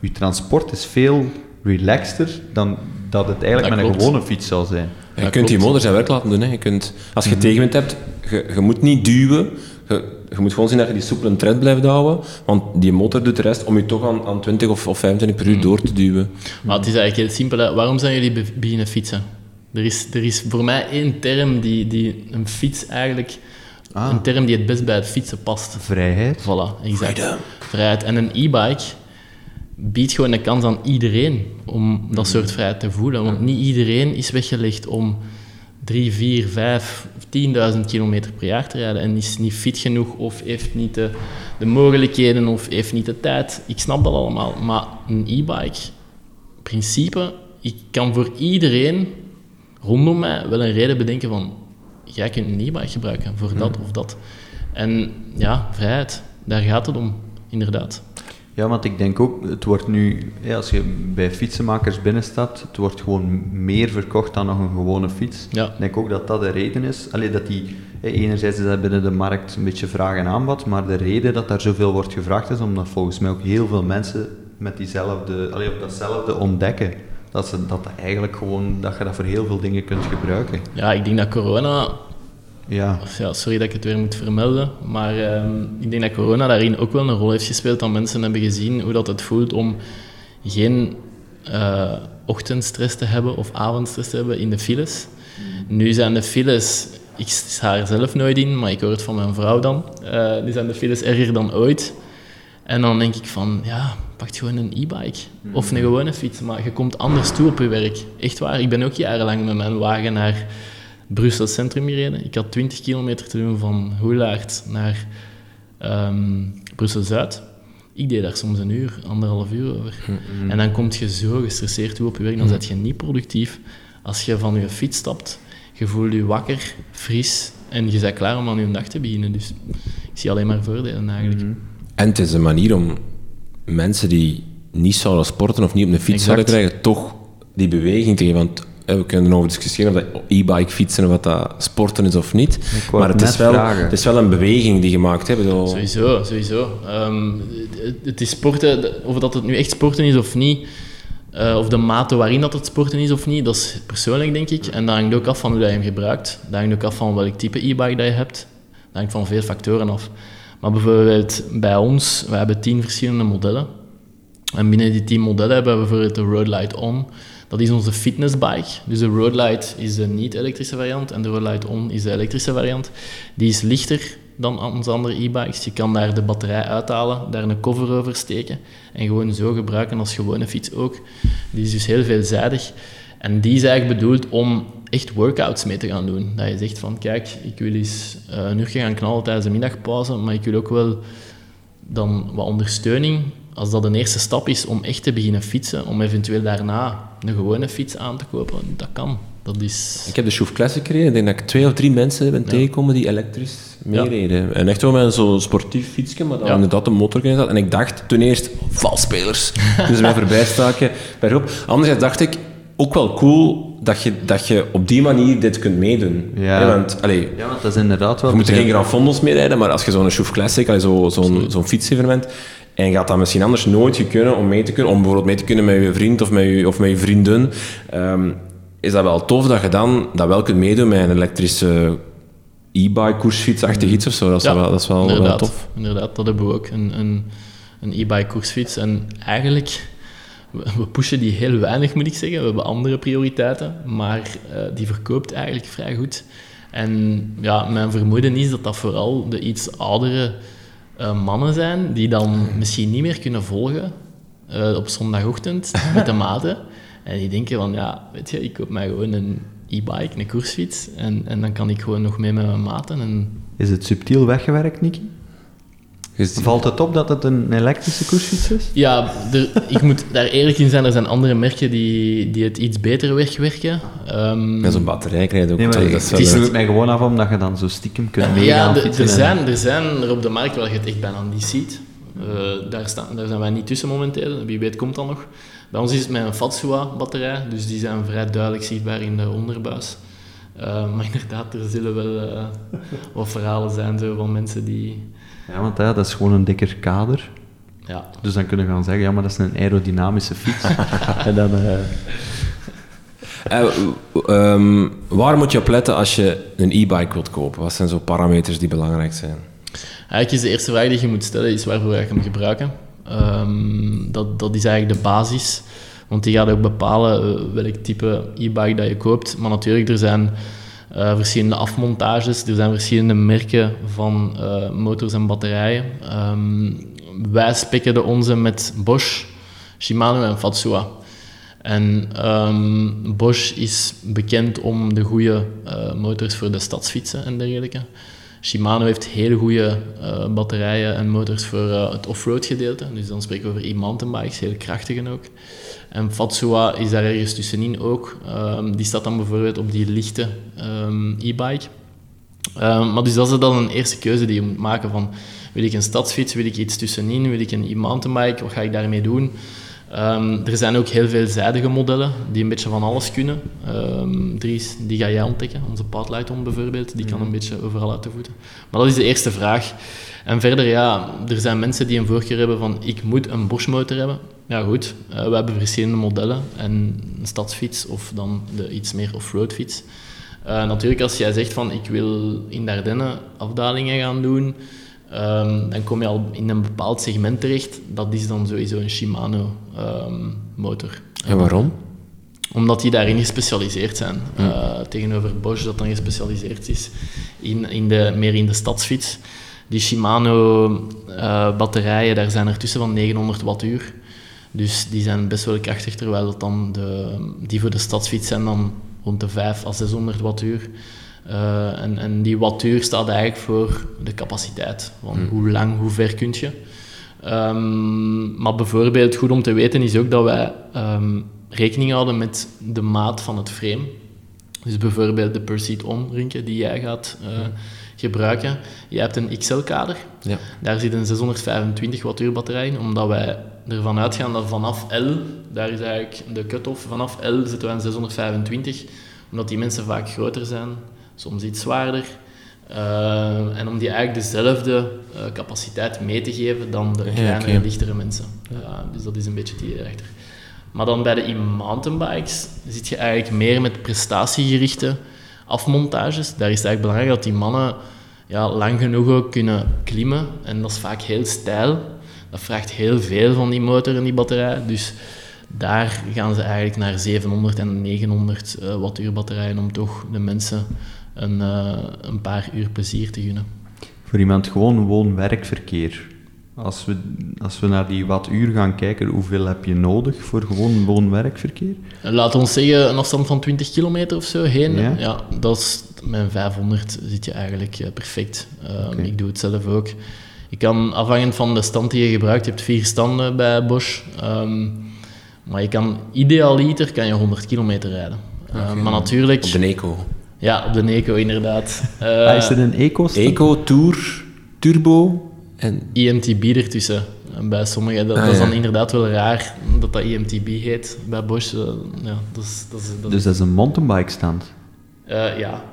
uh, transport is veel relaxter dan dat het eigenlijk met een gewone fiets zal zijn. je kunt die motor zijn werk laten doen. Hè. Je kunt, als je mm tegenwind hebt, je, je, moet niet duwen. Je, je, moet gewoon zien dat je die soepele tred blijft houden. Want die motor doet de rest om je toch aan, aan 20 of, of 25 per uur mhm. door te duwen. Maar het is eigenlijk heel simpel. Waarom zijn jullie beginnen fietsen? Er is, er is voor mij één term die, die een fiets eigenlijk Ah. Een term die het best bij het fietsen past. Vrijheid. Voilà, exact. Vrijheid. En een e-bike biedt gewoon een kans aan iedereen om dat soort vrijheid te voelen. Want niet iedereen is weggelegd om 3, 4, 5, 10.000 kilometer per jaar te rijden en is niet fit genoeg of heeft niet de, de mogelijkheden of heeft niet de tijd. Ik snap dat allemaal, maar een e-bike, in principe, ik kan voor iedereen rondom mij wel een reden bedenken van jij kunt een e-bike gebruiken voor dat of dat. En ja, vrijheid, daar gaat het om, inderdaad. Ja, want ik denk ook, het wordt nu, ja, als je bij fietsenmakers binnenstapt, het wordt gewoon meer verkocht dan nog een gewone fiets. Ja. Ik denk ook dat dat de reden is. Allee, dat die, enerzijds is dat binnen de markt een beetje vraag en aanbod, maar de reden dat daar zoveel wordt gevraagd is omdat volgens mij ook heel veel mensen met diezelfde, allee, op datzelfde ontdekken. Dat, ze, dat, dat eigenlijk gewoon, dat je dat voor heel veel dingen kunt gebruiken. Ja, ik denk dat corona Ja, ja, sorry dat ik het weer moet vermelden, maar ehm, ik denk dat corona daarin ook wel een rol heeft gespeeld. Dat mensen hebben gezien hoe dat het voelt om geen eh, ochtendstress te hebben of avondstress te hebben in de files. Nu zijn de files, ik sta er zelf nooit in, maar ik hoor het van mijn vrouw dan, eh nu zijn de files erger dan ooit. En dan denk ik van, ja, pak gewoon een e-bike of een gewone fiets, maar je komt anders toe op je werk. Echt waar, ik ben ook jarenlang met mijn wagen naar Brussel Centrum gereden. Ik had 20 kilometer te doen van Hoelaert naar ehm, Brussel-Zuid. Ik deed daar soms een uur, anderhalf uur over. En dan kom je zo gestresseerd toe op je werk, dan ben je niet productief. Als je van je fiets stapt, je voelt je wakker, fris en je bent klaar om aan je dag te beginnen. Dus ik zie alleen maar voordelen eigenlijk. En het is een manier om mensen die niet zouden sporten of niet op een fiets Exact. zouden krijgen, toch die beweging te geven. Want we kunnen erover discussiëren of dat e-bike fietsen of wat dat sporten is of niet. Maar het is, wel, vragen. het is wel een beweging die je maakt. Hè? Bedoel, Sowieso, sowieso. Ehm, het, het is sporten, of dat het nu echt sporten is of niet, eh, of de mate waarin dat het sporten is of niet, dat is persoonlijk denk ik. En dat hangt ook af van hoe dat je hem gebruikt. Dat hangt ook af van welk type e-bike dat je hebt. Dat hangt van veel factoren af. Maar bijvoorbeeld bij ons, we hebben tien verschillende modellen. En binnen die tien modellen hebben we bijvoorbeeld de Road Light On. Dat is onze fitnessbike. Dus de Road Light is de niet-elektrische variant en de Road Light On is de elektrische variant. Die is lichter dan onze andere e-bikes. Je kan daar de batterij uithalen, daar een cover over steken en gewoon zo gebruiken als gewone fiets ook. Die is dus heel veelzijdig. En die is eigenlijk bedoeld om echt workouts mee te gaan doen. Dat je zegt van, kijk, ik wil eens eh, een uurtje gaan knallen tijdens de middagpauze, maar ik wil ook wel dan wat ondersteuning, als dat een eerste stap is om echt te beginnen fietsen, om eventueel daarna een gewone fiets aan te kopen, dat kan. Dat is... Ik heb de Schoof Classic gereden. Ik denk dat ik twee of drie mensen ben tegengekomen die elektrisch meereden. En echt wel met zo'n sportief fietsje, maar dan Ja. inderdaad een motor in zat. En ik dacht toen eerst, valspelers. *laughs* dus mij voorbij staken bij Rob. Anderzijds dacht ik, ook wel cool dat je, dat je op die manier dit kunt meedoen. Ja. Want, allee, ja want dat is inderdaad wel... je moet er er geen Grand Fondos mee rijden, maar als je zo'n Schoof Classic, allee, zo, zo'n zo'n fietsevenement, en gaat dat misschien anders nooit kunnen om mee te kunnen, om bijvoorbeeld mee te kunnen met je vriend of met je, of met je vriendin, ehm, is dat wel tof dat je dan dat wel kunt meedoen met een elektrische e-bike, koersfietsachtig iets of zo. Dat is wel, dat is wel, wel inderdaad, tof. Inderdaad, dat hebben we ook. Een, een, een e-bike koersfiets. En eigenlijk, we we pushen die heel weinig, moet ik zeggen. We hebben andere prioriteiten, maar eh, die verkoopt eigenlijk vrij goed. En ja, mijn vermoeden is dat dat vooral de iets oudere eh, mannen zijn, die dan misschien niet meer kunnen volgen eh, op zondagochtend *laughs* met de maten. En die denken van, ja, weet je, ik koop mij gewoon een e-bike, een koersfiets, en, en dan kan ik gewoon nog mee met mijn maten. En Is het subtiel weggewerkt, Nicky? Valt het op dat het een elektrische koersfiets is? Ja, er, ik moet daar eerlijk in zijn. Er zijn andere merken die, die het iets beter wegwerken. Ehm, Met zo'n batterij krijg je ook. Nee, maar dat het mij gewoon af omdat je dan zo stiekem kunt meegaan ja, er, en- zijn, er zijn er op de markt wel je het echt bijna niet ziet. Eh, daar, staan, daar zijn wij niet tussen momenteel. Wie weet komt dat nog. Bij ons is het met een Fatsua-batterij, dus die zijn vrij duidelijk zichtbaar in de onderbuis. Eh, maar inderdaad, er zullen wel eh, wat verhalen zijn zo, van mensen die... Ja, want ja, dat is gewoon een dikker kader. Ja, Dus dan kunnen we gaan zeggen, ja, maar dat is een aerodynamische fiets. *laughs* en dan... eh, Eh, ehm, waar moet je op letten als je een e-bike wilt kopen? Wat zijn zo parameters die belangrijk zijn? Eigenlijk is de eerste vraag die je moet stellen, is waarvoor ga je hem gebruiken? Ehm, dat, dat is eigenlijk de basis. Want die gaat ook bepalen eh, welk type e-bike dat je koopt. Maar natuurlijk, er zijn eh, verschillende afmontages, er zijn verschillende merken van eh, motors en batterijen. Ehm, wij spekken de onze met Bosch, Shimano en Fatsua. En ehm, Bosch is bekend om de goede uh, motors voor de stadsfietsen en dergelijke. Shimano heeft hele goede uh, batterijen en motors voor uh, het offroad gedeelte. Dus dan spreken we over e-mountainbikes, heel krachtige ook. En Fatsuwa is daar ergens tussenin ook. Um, die staat dan bijvoorbeeld op die lichte um, e-bike. Um, maar dus dat is dan een eerste keuze die je moet maken van wil ik een stadsfiets, wil ik iets tussenin, wil ik een e-mountainbike, wat ga ik daarmee doen? Um, er zijn ook heel veelzijdige modellen die een beetje van alles kunnen. Um, Dries, die ga jij ontdekken. Onze Pathlighton bijvoorbeeld, die kan een beetje overal uit de voeten. Maar dat is de eerste vraag. En verder, ja, er zijn mensen die een voorkeur hebben van ik moet een Bosch motor hebben. Ja goed, uh, we hebben verschillende modellen en een stadsfiets of dan de iets meer off-road fiets. Uh, natuurlijk, als jij zegt van ik wil in Dardenne afdalingen gaan doen, um, dan kom je al in een bepaald segment terecht. Dat is dan sowieso een Shimano um, motor. En waarom? Omdat die daarin gespecialiseerd zijn. Uh, tegenover Bosch, dat dan gespecialiseerd is in, in de, meer in de stadsfiets. Die Shimano uh, batterijen, daar zijn er tussen van 900 wattuur. Dus die zijn best wel krachtig, terwijl dat dan de, die voor de stadsfiets zijn dan rond de 5 à 600 wattuur. Uh, en, en die wattuur staat eigenlijk voor de capaciteit. Van Hmm. hoe lang, hoe ver kun je. Um, maar bijvoorbeeld, goed om te weten is ook dat wij um, rekening houden met de maat van het frame. Dus bijvoorbeeld de per seat on rinken die jij gaat uh, gebruiken. Je hebt een XL-kader. Ja. Daar zit een 625 wattuur batterij in, omdat wij ervan uitgaan dat vanaf L, daar is eigenlijk de cut-off, vanaf L zitten we aan 625, omdat die mensen vaak groter zijn, soms iets zwaarder. Uh, en om die eigenlijk dezelfde uh, capaciteit mee te geven dan de kleinere, okay. lichtere mensen. Ja, dus dat is een beetje het idee erachter. Maar dan bij de e-mountainbikes zit je eigenlijk meer met prestatiegerichte afmontages. Daar is het eigenlijk belangrijk dat die mannen ja, lang genoeg ook kunnen klimmen. En dat is vaak heel stijl. Dat vraagt heel veel van die motor en die batterij. Dus daar gaan ze eigenlijk naar 700 en 900 uh, wattuur batterijen om toch de mensen een, uh, een paar uur plezier te gunnen. Voor iemand gewoon woon-werkverkeer. Als we, als we naar die wattuur gaan kijken, hoeveel heb je nodig voor gewoon woon-werkverkeer? Laat ons zeggen een afstand van 20 kilometer of zo heen. Ja, ja dat is, met 500 zit je eigenlijk uh, perfect. Okay. Ik doe het zelf ook. Je kan, afhankend van de stand die je gebruikt, je hebt vier standen bij Bosch. Um, maar je kan idealiter kan je 100 kilometer rijden. Okay. Uh, maar natuurlijk... Op de Eco. Ja, op de Eco inderdaad. Uh, ah, is er een Eco? Eco, Tour, Turbo en... IMTB ertussen. Bij sommigen, dat, ah, dat is dan ja. inderdaad wel raar dat dat IMTB heet. Bij Bosch, uh, ja, dat is... Dat is dat dus dat is een mountainbike stand? Uh, ja.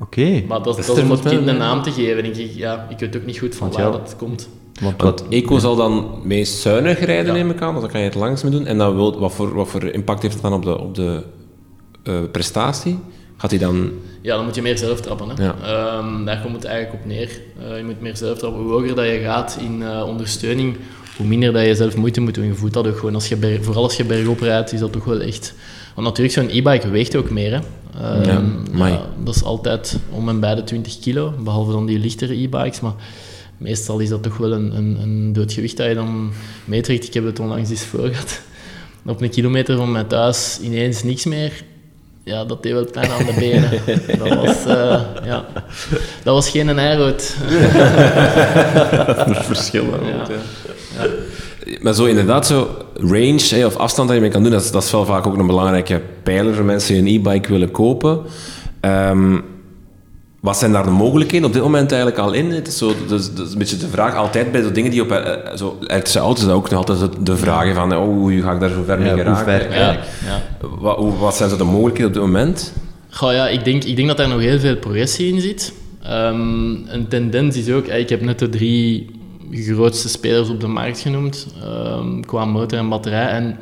Oké. Okay. Maar dat, dat is om het kind een naam te geven, denk ik. Ja, ik weet ook niet goed van Want waar ja. dat komt. Want, Want Eco zal dan meest zuinig rijden, ja. neem ik aan. Dus dan kan je het langs mee doen. En dan wil, wat, voor, wat voor impact heeft het dan op de, op de uh, prestatie? Gaat hij dan... Ja, dan moet je meer zelf trappen. Hè. Ja. Um, daar komt het eigenlijk op neer. Uh, je moet meer zelf trappen. Hoe hoger dat je gaat in uh, ondersteuning, hoe minder dat je zelf moeite moet doen. Je voelt dat ook gewoon. Als je berg, vooral als je bergop rijdt, is dat toch wel echt... Want natuurlijk, zo'n e-bike weegt ook meer. Hè. Um, ja, ja, dat is altijd om en bij de 20 kilo, behalve dan die lichtere e-bikes. Maar meestal is dat toch wel een, een, een doodgewicht dat je dan meetrekt. Ik heb het onlangs eens voor gehad. Op een kilometer van mijn thuis ineens niks meer ja, dat deed wel pijn aan de benen. dat, was, uh, ja, dat was geen eirood. *laughs* dat is een verschil. Ja. Ja. Ja. Maar zo inderdaad, zo range hey, of afstand dat je mee kan doen, dat is, dat is wel vaak ook een belangrijke pijler voor mensen die een e-bike willen kopen. Um, wat zijn daar de mogelijkheden op dit moment eigenlijk al in? Het is, zo, dus, dat is een beetje de vraag, altijd bij de dingen die op uh, zo, elektrische auto's, is ook nog altijd de, vragen van oh, hoe ga ik daar zo ver mee ja, geraken? Ver, ja, ja. Wat, wat, zijn zo de mogelijkheden op dit moment? Goh, ja, ik, denk, ik denk dat daar nog heel veel progressie in zit. Um, een tendens is ook, ik heb net de drie grootste spelers op de markt genoemd, um, qua motor en batterij. En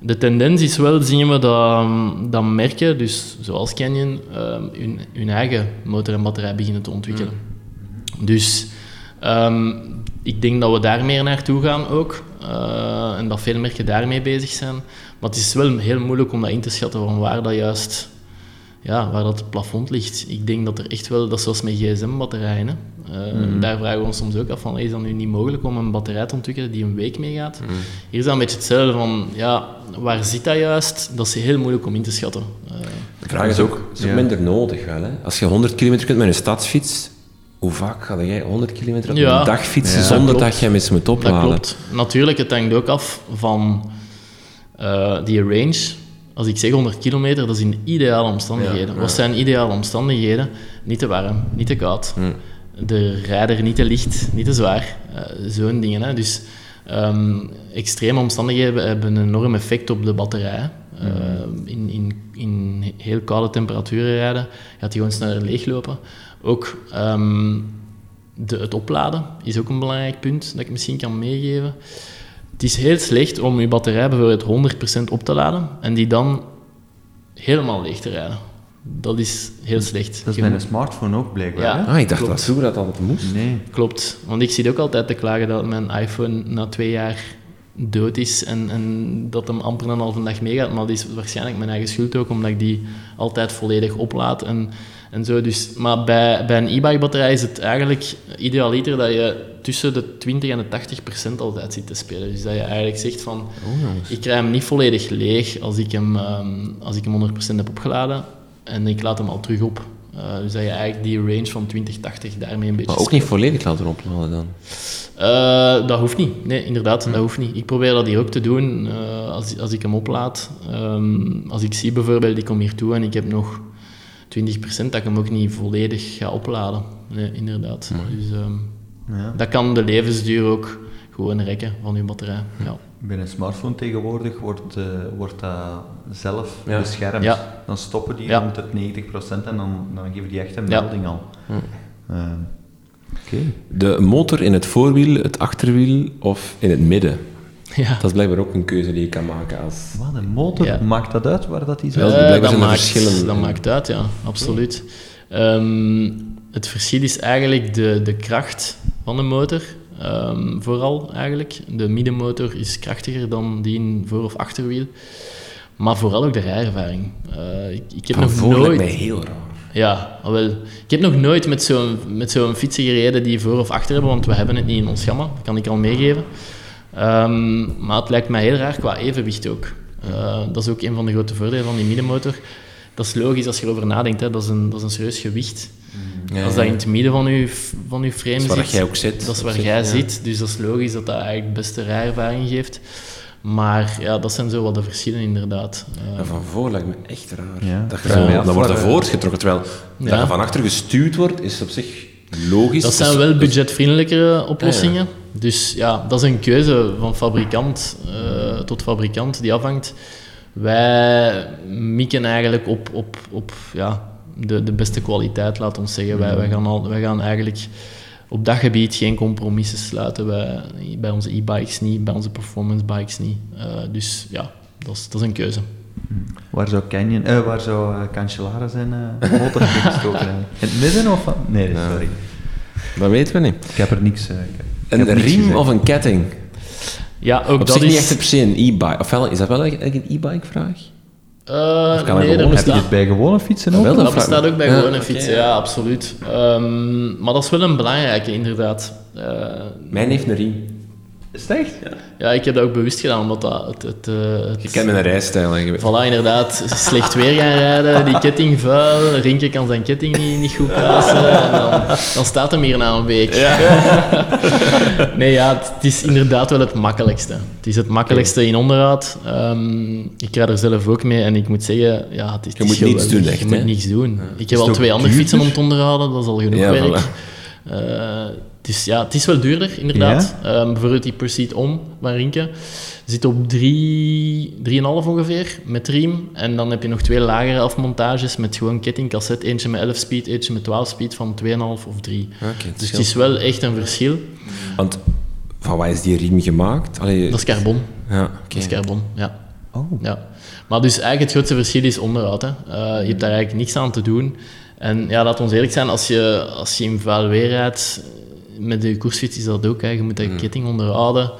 de tendens is wel, zien we dat, dat merken, dus zoals Canyon, um, hun, hun, eigen motor en batterij beginnen te ontwikkelen. Mm. Dus um, ik denk dat we daar meer naartoe gaan ook. Uh, en dat veel merken daarmee bezig zijn. Maar het is wel heel moeilijk om dat in te schatten van waar dat juist ja, waar dat plafond ligt. Ik denk dat er echt wel, dat is zoals met gsm-batterijen. hè. Eh, Mhm. Daar vragen we ons soms ook af van, is dat nu niet mogelijk om een batterij te ontwikkelen die een week meegaat? Mhm. Hier is dat een beetje hetzelfde van, ja, waar zit dat juist? Dat is heel moeilijk om in te schatten. Eh, De vraag is ook, is ook Ja. minder nodig wel. Hè? Als je 100 kilometer kunt met een stadsfiets, hoe vaak ga jij 100 kilometer op Ja. een dag fietsen Ja. zonder Dat dat, je mis moet Dat opladen? klopt. Natuurlijk, het hangt ook af van eh, die range. Als ik zeg 100 kilometer, dat is in ideale omstandigheden. Ja. Wat zijn ideale omstandigheden? Niet te warm, niet te koud. De rijder niet te licht, niet te zwaar. Eh, Zo'n dingen. Hè. Dus ehm, extreme omstandigheden hebben een enorm effect op de batterij. Eh, in, in, in heel koude temperaturen rijden, gaat die gewoon sneller leeglopen. Ook ehm, de, het opladen is ook een belangrijk punt dat ik misschien kan meegeven. Het is heel slecht om je batterij bijvoorbeeld 100% op te laden en die dan helemaal leeg te rijden. Dat is heel slecht. Dat is moet- een smartphone ook blijkbaar. Ja. Ah, ik dacht Klopt. dat vroeger dat altijd moest. Nee. Klopt, want ik zie ook altijd te klagen dat mijn iPhone na twee jaar dood is en, en dat hem amper een halve dag meegaat. Maar dat is waarschijnlijk mijn eigen schuld ook, omdat ik die altijd volledig oplaad en, en zo. Dus, maar bij, bij een e-bike batterij is het eigenlijk idealiter dat je tussen de 20 en de 80 procent altijd zit te spelen. Dus dat je eigenlijk zegt van, ik krijg hem niet volledig leeg als ik hem, ehm, als ik hem 100 procent heb opgeladen en ik laat hem al terug op. Eh, dus dat je eigenlijk die range van 20-80 daarmee een beetje Maar ook niet volledig laten opladen dan. eh, dat hoeft niet. Nee, inderdaad, dat hoeft niet. Ik probeer dat hier ook te doen eh, als, als ik hem oplaad. Ehm, als ik zie bijvoorbeeld, ik kom hier toe en ik heb nog 20%, dat ik hem ook niet volledig ga opladen. Nee, inderdaad. Dus ehm, Ja. dat kan de levensduur ook gewoon rekken van uw batterij. Ja. Bij een smartphone tegenwoordig wordt, eh, wordt dat zelf Ja. beschermd. Ja. Dan stoppen die Ja. rond het 90% en dan, dan geven die echt een Ja. melding al. Eh, Oké. De motor in het voorwiel, het achterwiel of in het midden. Ja. Dat is blijkbaar ook een keuze die je kan maken als... Wat, een motor? Ja. Maakt dat uit waar dat die Wel, zit? Eh, dat, maakt, verschillen dat maakt uit, ja, absoluut. Ehm, het verschil is eigenlijk de, de kracht van de motor, ehm, vooral eigenlijk. De middenmotor is krachtiger dan die in voor- of achterwiel. Maar vooral ook de rijervaring. Eh, ik, ik heb Van nog nooit... mij heel raar. Ja, wel. Ik heb nog nooit met zo'n, met zo'n fietsen gereden die voor of achter hebben, want we hebben het niet in ons gamma. Dat kan ik al meegeven. Ehm, maar het lijkt mij heel raar qua evenwicht ook. Eh, dat is ook een van de grote voordelen van die middenmotor. Dat is logisch als je erover nadenkt. Hè. Dat, is een, dat is een serieus gewicht. Ja, als dat in het midden van je, van je frame Dat is waar zit, jij ook zit. dat is waar jij ja. zit. Dus dat is logisch dat dat eigenlijk de beste rijervaring geeft. Maar ja, dat zijn zo wat de verschillen inderdaad. Eh, Ja, van voor lijkt me echt raar. Ja. Dat je zo, dan wordt voor, er eh, voortgetrokken, terwijl dat je van achter gestuurd wordt, is op zich logisch. Dat zijn wel budgetvriendelijkere oplossingen. Dus ja, dat is een keuze van fabrikant eh, tot fabrikant die afhangt. Wij mikken eigenlijk op, op, op ja, de, de beste kwaliteit, laat ons zeggen. Wij, wij, gaan al, wij gaan eigenlijk op dat gebied geen compromissen sluiten. Wij, bij onze e-bikes niet, bij onze performance bikes niet. Eh, dus ja, dat is, dat is een keuze. Waar zou Canyon, eh, waar zou uh, Cancellara zijn eh motor *laughs* gestoken hebben? In het midden of... van- Nee, sorry. Dat weten we niet. Ik heb er niks... eh, ik ik Een riem gezegd. of een ketting? Ja, ook Op dat zich is... niet echt per se een e-bike. Ofwel, is dat wel eigenlijk een e-bike vraag? Eh, kan nee, er Heb je dit bij gewone fietsen ook? Wel, Dat bestaat ook bij gewone fietsen, ja. ja, absoluut. Ehm, maar dat is wel een belangrijke, inderdaad. Eh, Mijn heeft een riem. Is het echt? ja, ik heb dat ook bewust gedaan, omdat dat het... het, eh, het Je kent mijn rijstijl. Weet- Voilà, inderdaad. Slecht weer gaan rijden, die ketting vuil, Rinke kan zijn ketting niet, niet goed plaatsen. En dan, dan staat hem hier na een week. *laughs* nee, ja, het, het is inderdaad wel het makkelijkste. Het is het makkelijkste in onderhoud. Ehm, ik rijd er zelf ook mee en ik moet zeggen, ja, het is, Je moet niets doen, echt, Je moet hè? niets doen. Ik heb al twee andere fietsen om te onderhouden, dat is al genoeg Ja, werk. voilà. Eh, is, ja, het is wel duurder, inderdaad. Ehm, bijvoorbeeld die Pursuit On van Rinke zit op 3,5 ongeveer met riem. En dan heb je nog twee lagere afmontages met gewoon kettingcassette. Eentje met 11 speed, eentje met 12 speed van 2,5 of 3. Oké, het Dus het is wel echt een verschil. Want van wat is die riem gemaakt? Allee, Dat is carbon. ja, oké. Dat is carbon, ja. Oh. ja. Maar dus eigenlijk het grootste verschil is onderhoud. Hè. Eh, je hebt daar eigenlijk niks aan te doen. En ja, laat ons eerlijk zijn, als je, als je in vuil weer rijdt, met de koersfiets is dat ook. Hè. Je moet de ketting onderhouden.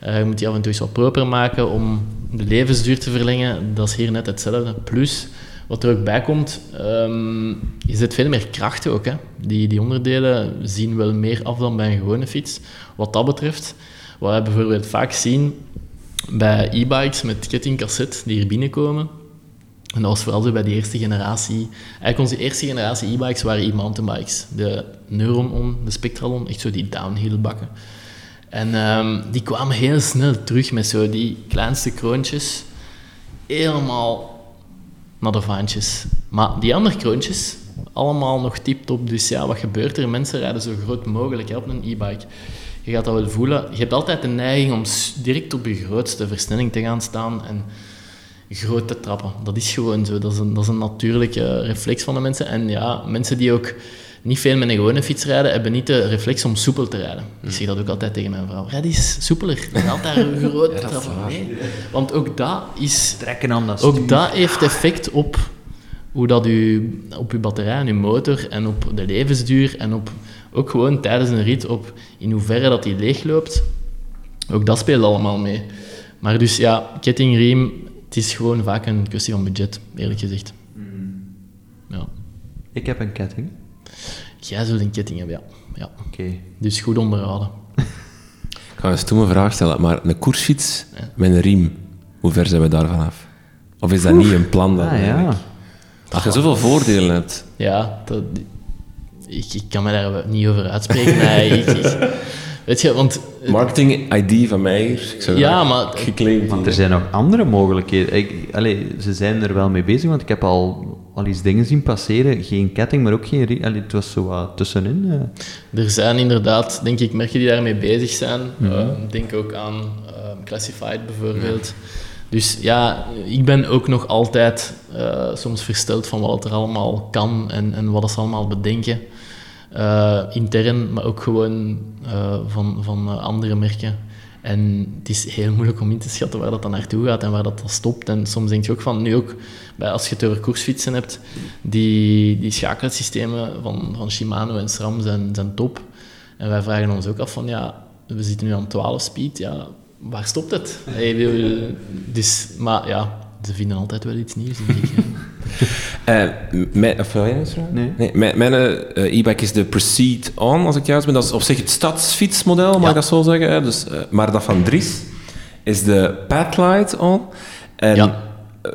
Eh, je moet die af en toe eens wat proper maken om de levensduur te verlengen. Dat is hier net hetzelfde. Plus, Wat er ook bij komt, ehm, je zet veel meer kracht ook. Hè. Die, die onderdelen zien wel meer af dan bij een gewone fiets. Wat dat betreft, wat we bijvoorbeeld vaak zien bij e-bikes met kettingcassette die hier binnenkomen, en dat was vooral bij de eerste generatie. Eigenlijk onze eerste generatie e-bikes waren e-mountainbikes. De Neuron, de Spectralon, echt zo die downhill bakken. En ehm, die kwamen heel snel terug met zo die kleinste kroontjes. Helemaal naar de vaantjes. Maar die andere kroontjes, allemaal nog tip-top. Dus ja, wat gebeurt er? Mensen rijden zo groot mogelijk op een e-bike. Je gaat dat wel voelen. Je hebt altijd de neiging om direct op je grootste versnelling te gaan staan en groot te trappen. Dat is gewoon zo. Dat is een, dat is een natuurlijke reflex van de mensen. En ja, mensen die ook niet veel met een gewone fiets rijden, hebben niet de reflex om soepel te rijden. Ik zeg dat ook altijd tegen mijn vrouw. Rijd eens soepeler. Dan altijd groot ja, trappen. Nee. Want ook dat is... Trekken aan dat Ook dat heeft effect op hoe dat u, op uw batterij en uw motor en op de levensduur en op ook gewoon tijdens een rit op in hoeverre dat die leegloopt. Ook dat speelt allemaal mee. Maar dus ja, kettingriem, het is gewoon vaak een kwestie van budget, eerlijk gezegd. Mm. Ja. Ik heb een ketting. Jij zult een ketting hebben, ja. ja. Oké. Dus goed onderhouden. Ik ga een stomme vraag stellen, maar een koersfiets met een riem, hoe ver zijn we daarvan af? Of is dat niet een plan? Dat ah, ja. Als je zoveel voordelen hebt. Ja, dat, ik, ik kan me daar niet over uitspreken. nee, ik, weet je, want... Marketing ID van mij hier. Ik zou ja, maar... Geclaimd want er zijn nog andere mogelijkheden. Ik, allez, ze zijn er wel mee bezig, want ik heb al, al iets dingen zien passeren. Geen ketting, maar ook geen... Allez, het was zo wat tussenin. Uh. Er zijn inderdaad, denk ik, merken die daarmee bezig zijn. Mm -hmm. uh, denk ook aan uh, Classified bijvoorbeeld. Dus ja, ik ben ook nog altijd uh, soms versteld van wat er allemaal kan en, en wat ze allemaal bedenken. Uh, intern, maar ook gewoon uh, van, van andere merken. En het is heel moeilijk om in te schatten waar dat dan naartoe gaat en waar dat dan stopt. En soms denk je ook van, nu ook, bij, als je het over koersfietsen hebt, die, die schakelsystemen van, van Shimano en SRAM zijn, zijn top. En wij vragen ons ook af van, ja, we zitten nu aan 12 speed, ja, waar stopt het? dus, maar ja, ze vinden altijd wel iets nieuws, denk ik. *laughs* *laughs* uh, mijn, of, nee. nee. mijn, mijn uh, e-bike is de Proceed On, als ik juist ben. Dat is op zich het stadsfietsmodel, mag ja. ik dat zo zeggen. Hè? Dus, maar dat van Dries is de Padlight On. En ja.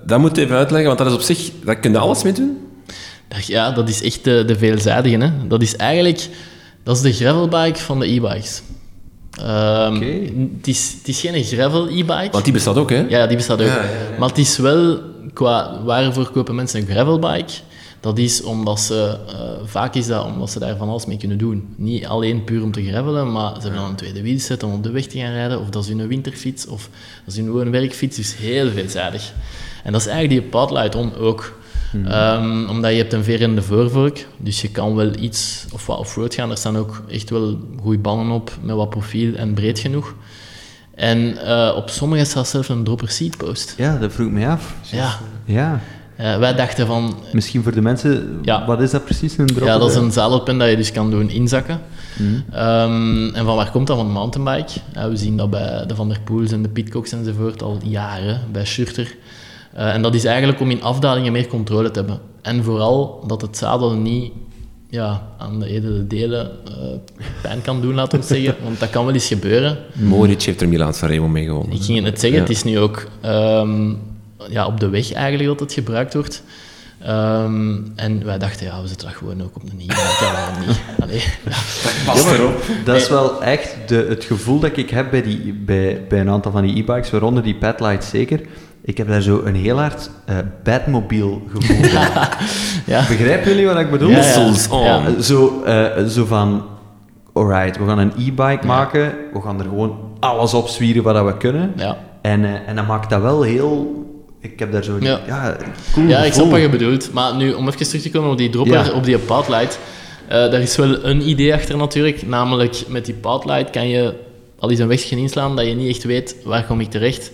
dat moet je even uitleggen, want dat is op zich... Daar kun je alles mee doen. Ja, dat is echt de, de veelzijdige. Hè? Dat is eigenlijk... Dat is de gravelbike van de e-bikes. Um, okay. het, is, het is geen gravel e-bike. Want die bestaat ook, hè? Ja, die bestaat ook. Ja, ja, ja. Maar het is wel, qua waarvoor kopen mensen een gravelbike? Dat is omdat ze, uh, vaak is dat omdat ze daar van alles mee kunnen doen. Niet alleen puur om te gravelen, maar ze hebben dan een tweede wielset om op de weg te gaan rijden, of dat is hun winterfiets, of dat is hun werkfiets, dus heel veelzijdig. En dat is eigenlijk die Padlight On ook. Hmm. Um, omdat je hebt een veer in de voorvork, dus je kan wel iets of wat off-road gaan. Er staan ook echt wel goede banden op, met wat profiel en breed genoeg. En uh, op sommige staat zelfs een dropper seat post. Ja, dat vroeg me af. Ja. ja. Uh, wij dachten van... Misschien voor de mensen, ja. wat is dat precies, een dropper? Ja, dat is een zadelpen dat je dus kan doen inzakken. Mm. Um, en van waar komt dat? Van mountainbike. Uh, we zien dat bij de Van der Poels en de Pitcocks enzovoort al jaren, bij Schurter. Uh, en dat is eigenlijk om in afdalingen meer controle te hebben. En vooral dat het zadel niet ja, aan de edele delen uh, pijn kan doen, laten we zeggen. Want dat kan wel eens gebeuren. Moritz heeft er Milaan Sanremo mee gewonnen. Ik ging het net zeggen, ja. het is nu ook um, ja, op de weg eigenlijk dat het gebruikt wordt. Um, en wij dachten, ja, we zetten dat gewoon ook op de nieuwe. Ja, niet. *laughs* Allee, ja. Pas erop. Dat is wel echt de, het gevoel dat ik heb bij, die, bij, bij een aantal van die e-bikes, waaronder die Padlight zeker. Ik heb daar zo een heel hard uh, Batmobiel gevoel *laughs* ja. Begrijpen jullie wat ik bedoel? Ja, ja. Oh. Zo, uh, zo van, alright, we gaan een e-bike maken, we gaan er gewoon alles op zwieren wat we kunnen. En, uh, en dan maakt dat wel heel... Ik heb daar zo... Ja, ja cool Ja, ik snap wat je bedoelt. Maar nu, om even terug te komen op die dropper, op die Pathlight. daar is wel een idee achter natuurlijk. Namelijk, met die Pathlight kan je al eens een weg gaan inslaan dat je niet echt weet, waar kom ik terecht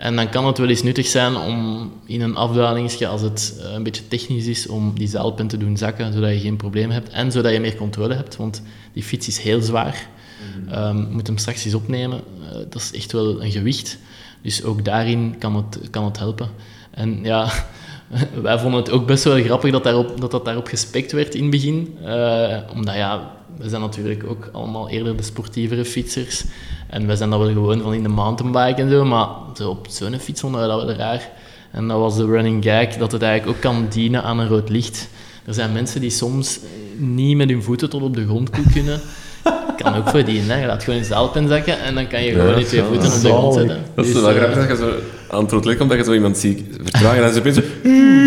en dan kan het wel eens nuttig zijn om in een afdalingsje, als het eh, een beetje technisch is, om die zeilpen te doen zakken, zodat je geen probleem hebt en zodat je meer controle hebt, want die fiets is heel zwaar. Mm um, je moet hem straks eens opnemen. Uh, dat is echt wel een gewicht. Dus ook daarin kan het, kan het helpen. En ja, *laughs* wij vonden het ook best wel grappig dat, daarop, dat dat daarop gespekt werd in het begin. Eh, omdat ja, we zijn natuurlijk ook allemaal eerder de sportievere fietsers. En wij zijn dat wel gewoon van in de mountainbike en zo, maar zo op zo'n fiets vonden we dat wel raar. En dat was de running gag, dat het eigenlijk ook kan dienen aan een rood licht. Er zijn mensen die soms niet met hun voeten tot op de grond kunnen. *laughs* Kan ook voor die, hè. Je laat gewoon een zaalpen zakken en dan kan je gewoon die twee voeten op de grond zetten. Dat is Dus, wel eh, grappig dat je zo aan het rood komt, dat je zo iemand ziet vertragen en ze opeens zo...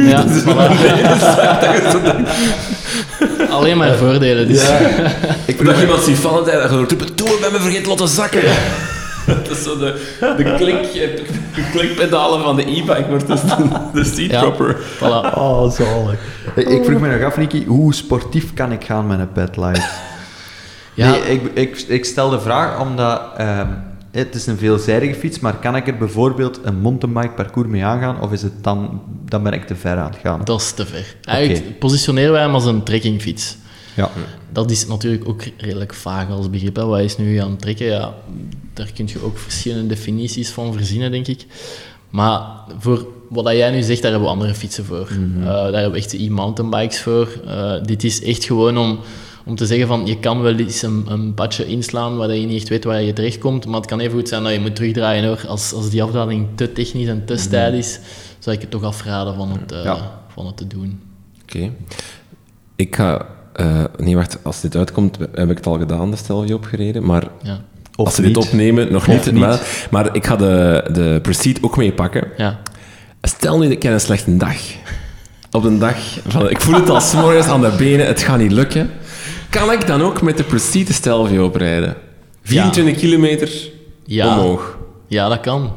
Ja, *laughs* voilà. *laughs* Alleen maar voordelen. Dus. *laughs* Ik dat je iemand ziet vallen en dat je roept, doe, ik ben me vergeten laten zakken. *laughs* Dat is zo de, de, klik, de klikpedalen van de e-bike, maar het is de, de seat Ja. proper. Voilà. Oh, zalig. Ik, ik vroeg me nog af, Nicky, hoe sportief kan ik gaan met een pedlight? Ja. Nee, ik, ik, ik stel de vraag omdat ehm, het is een veelzijdige fiets, maar kan ik er bijvoorbeeld een mountainbike parcours mee aangaan, of is het dan, dan ben ik te ver aan het gaan? Dat is te ver. Eigenlijk positioneren wij hem als een trekkingfiets. Ja. Dat is natuurlijk ook redelijk vaag als begrip. Hè. Wat is nu gaan trekken? Ja, daar kun je ook verschillende definities van verzinnen, denk ik. Maar voor wat jij nu zegt, daar hebben we andere fietsen voor. Eh, daar hebben we echt e-mountainbikes voor. Eh, dit is echt gewoon om, om te zeggen van, je kan wel eens een, een padje inslaan waar je niet echt weet waar je terechtkomt, maar het kan even goed zijn dat je moet terugdraaien hoor. Als, als die afdaling te technisch en te stijl is, zou ik het toch afraden van het, eh, Ja. van het te doen. Oké. Ik ga... eh, nee, wacht. Als dit uitkomt, heb ik het al gedaan, de Stelvio opgereden. Maar Ja. Of als ze dit opnemen, nog niet. niet. Maar, maar ik ga de, de ook meepakken. Ja. Stel nu, ik heb een slechte dag. Op een dag van... Ik voel het al 's morgens aan de benen, het gaat niet lukken. Kan ik dan ook met de Prestige Stelvio oprijden? 24 kilometer Ja. omhoog. Ja, dat kan.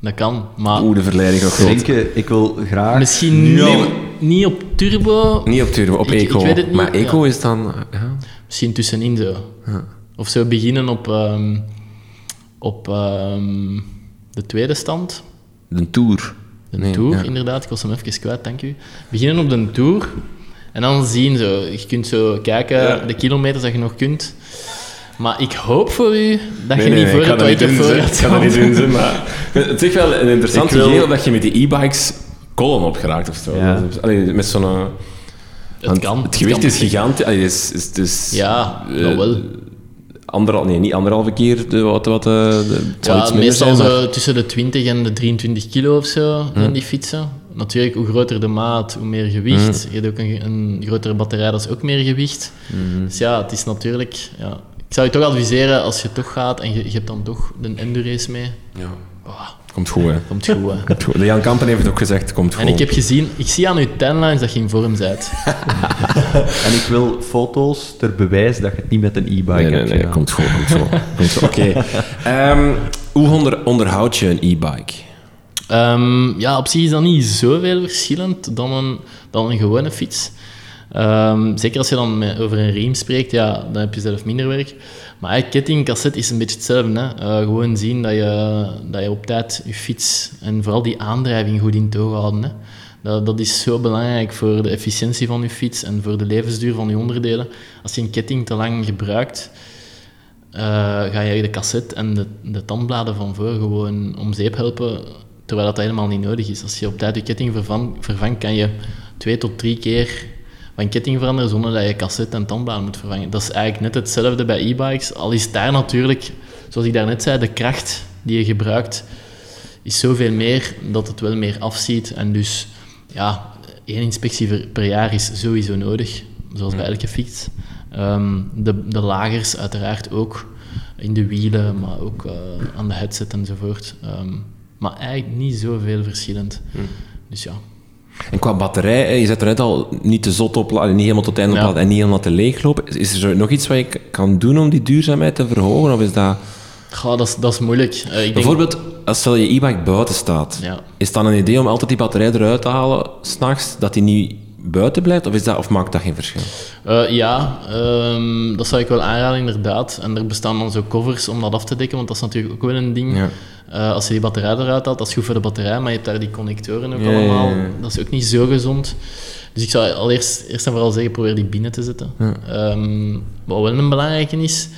Dat kan. Maar Oeh, de verleiding gaat groot. Denken, ik wil graag... misschien nu niet, niet op turbo, Niet op turbo, op Ik- ik eco. weet het niet, maar eco ja. is dan... Ja. misschien tussenin zo. Of zo beginnen op, ehm, op ehm, de tweede stand. De Tour. De Nee, Tour, ja. inderdaad. Ik was hem even kwijt, dank u. Beginnen op de Tour. En dan zien zo. Je kunt zo kijken, de kilometers dat je nog kunt. Maar ik hoop voor u dat je niet voor het ervoor zeg. gaat Ik dat niet doen, zeg, maar... *laughs* Het is echt wel een interessant wil- idee dat je met die e-bikes kolom opgeraakt of zo. Ja. Allee, met zo'n... eh, Het kan. Het gewicht kan. is gigantisch. Allee, het is, is, is, Ja, eh, dat wel. Anderhal, nee, niet anderhalve keer de, wat, wat, eh, de, het zal Ja, meestal zijn, maar- zo tussen de 20 en de 23 kilo of zo, zijn die fietsen. Natuurlijk, hoe groter de maat, hoe meer gewicht. Je hebt ook een, een grotere batterij, dat is ook meer gewicht. Dus ja, het is natuurlijk... Ja. Ik zou je toch adviseren, als je toch gaat en je, je hebt dan toch de Endurace mee, Ja. oh, Komt goed, hè. komt goed. Hè. *laughs* Komt goed. De Jan Kampen heeft het ook gezegd, komt goed. En ik heb gezien, ik zie aan uw timelines dat je in vorm bent. *laughs* En ik wil foto's ter bewijs dat je het niet met een e-bike Nee, nee, hebt nee, gedaan. komt goed, komt goed. Komt goed. *laughs* Oké. Ehm, hoe onder, onderhoud je een e-bike? Ehm, ja, op zich is dat niet zoveel verschillend dan een, dan een gewone fiets. Ehm, zeker als je dan over een riem spreekt, ja, dan heb je zelf minder werk. Maar eigenlijk ketting, cassette is een beetje hetzelfde. Hè? Eh, gewoon zien dat je, dat je op tijd je fiets en vooral die aandrijving goed in toog houden. Dat, dat is zo belangrijk voor de efficiëntie van je fiets en voor de levensduur van je onderdelen. Als je een ketting te lang gebruikt, eh, ga je de cassette en de, de tandbladen van voor gewoon om zeep helpen, terwijl dat helemaal niet nodig is. Als je op tijd je ketting vervang- vervangt, kan je twee tot drie keer van ketting veranderen zonder dat je cassette en tandbladen moet vervangen. Dat is eigenlijk net hetzelfde bij e-bikes, al is daar natuurlijk, zoals ik daarnet zei, de kracht die je gebruikt is zoveel meer dat het wel meer afziet. En dus, ja, één inspectie per- per jaar is sowieso nodig, zoals bij elke fiets. Ehm, de, de lagers uiteraard ook, in de wielen, maar ook eh, aan de headset enzovoort. Ehm, maar eigenlijk niet zoveel verschillend. Dus ja. En qua batterij, hè, je zet er net al niet te zot opladen, niet helemaal tot het einde Ja. opladen en niet helemaal te leeglopen. Is- Is er nog iets wat je kan doen om die duurzaamheid te verhogen? Of is dat... Goh, dat, is, dat is moeilijk. Eh, ik denk- Bijvoorbeeld, als stel je e-bike buiten staat, Ja. is het dan een idee om altijd die batterij eruit te halen, s'nachts, dat die niet buiten blijft? Of, is dat, of maakt dat geen verschil? Eh, ja, ehm, dat zou ik wel aanraden, inderdaad. En er bestaan dan zo covers om dat af te dekken, want dat is natuurlijk ook wel een ding. Ja. Eh, als je die batterij eruit haalt, dat is goed voor de batterij, maar je hebt daar die connectoren ook Ja, ja, ja. allemaal. Dat is ook niet zo gezond. Dus ik zou al eerst, eerst en vooral zeggen, probeer die binnen te zetten. Ehm, wat wel een belangrijke is,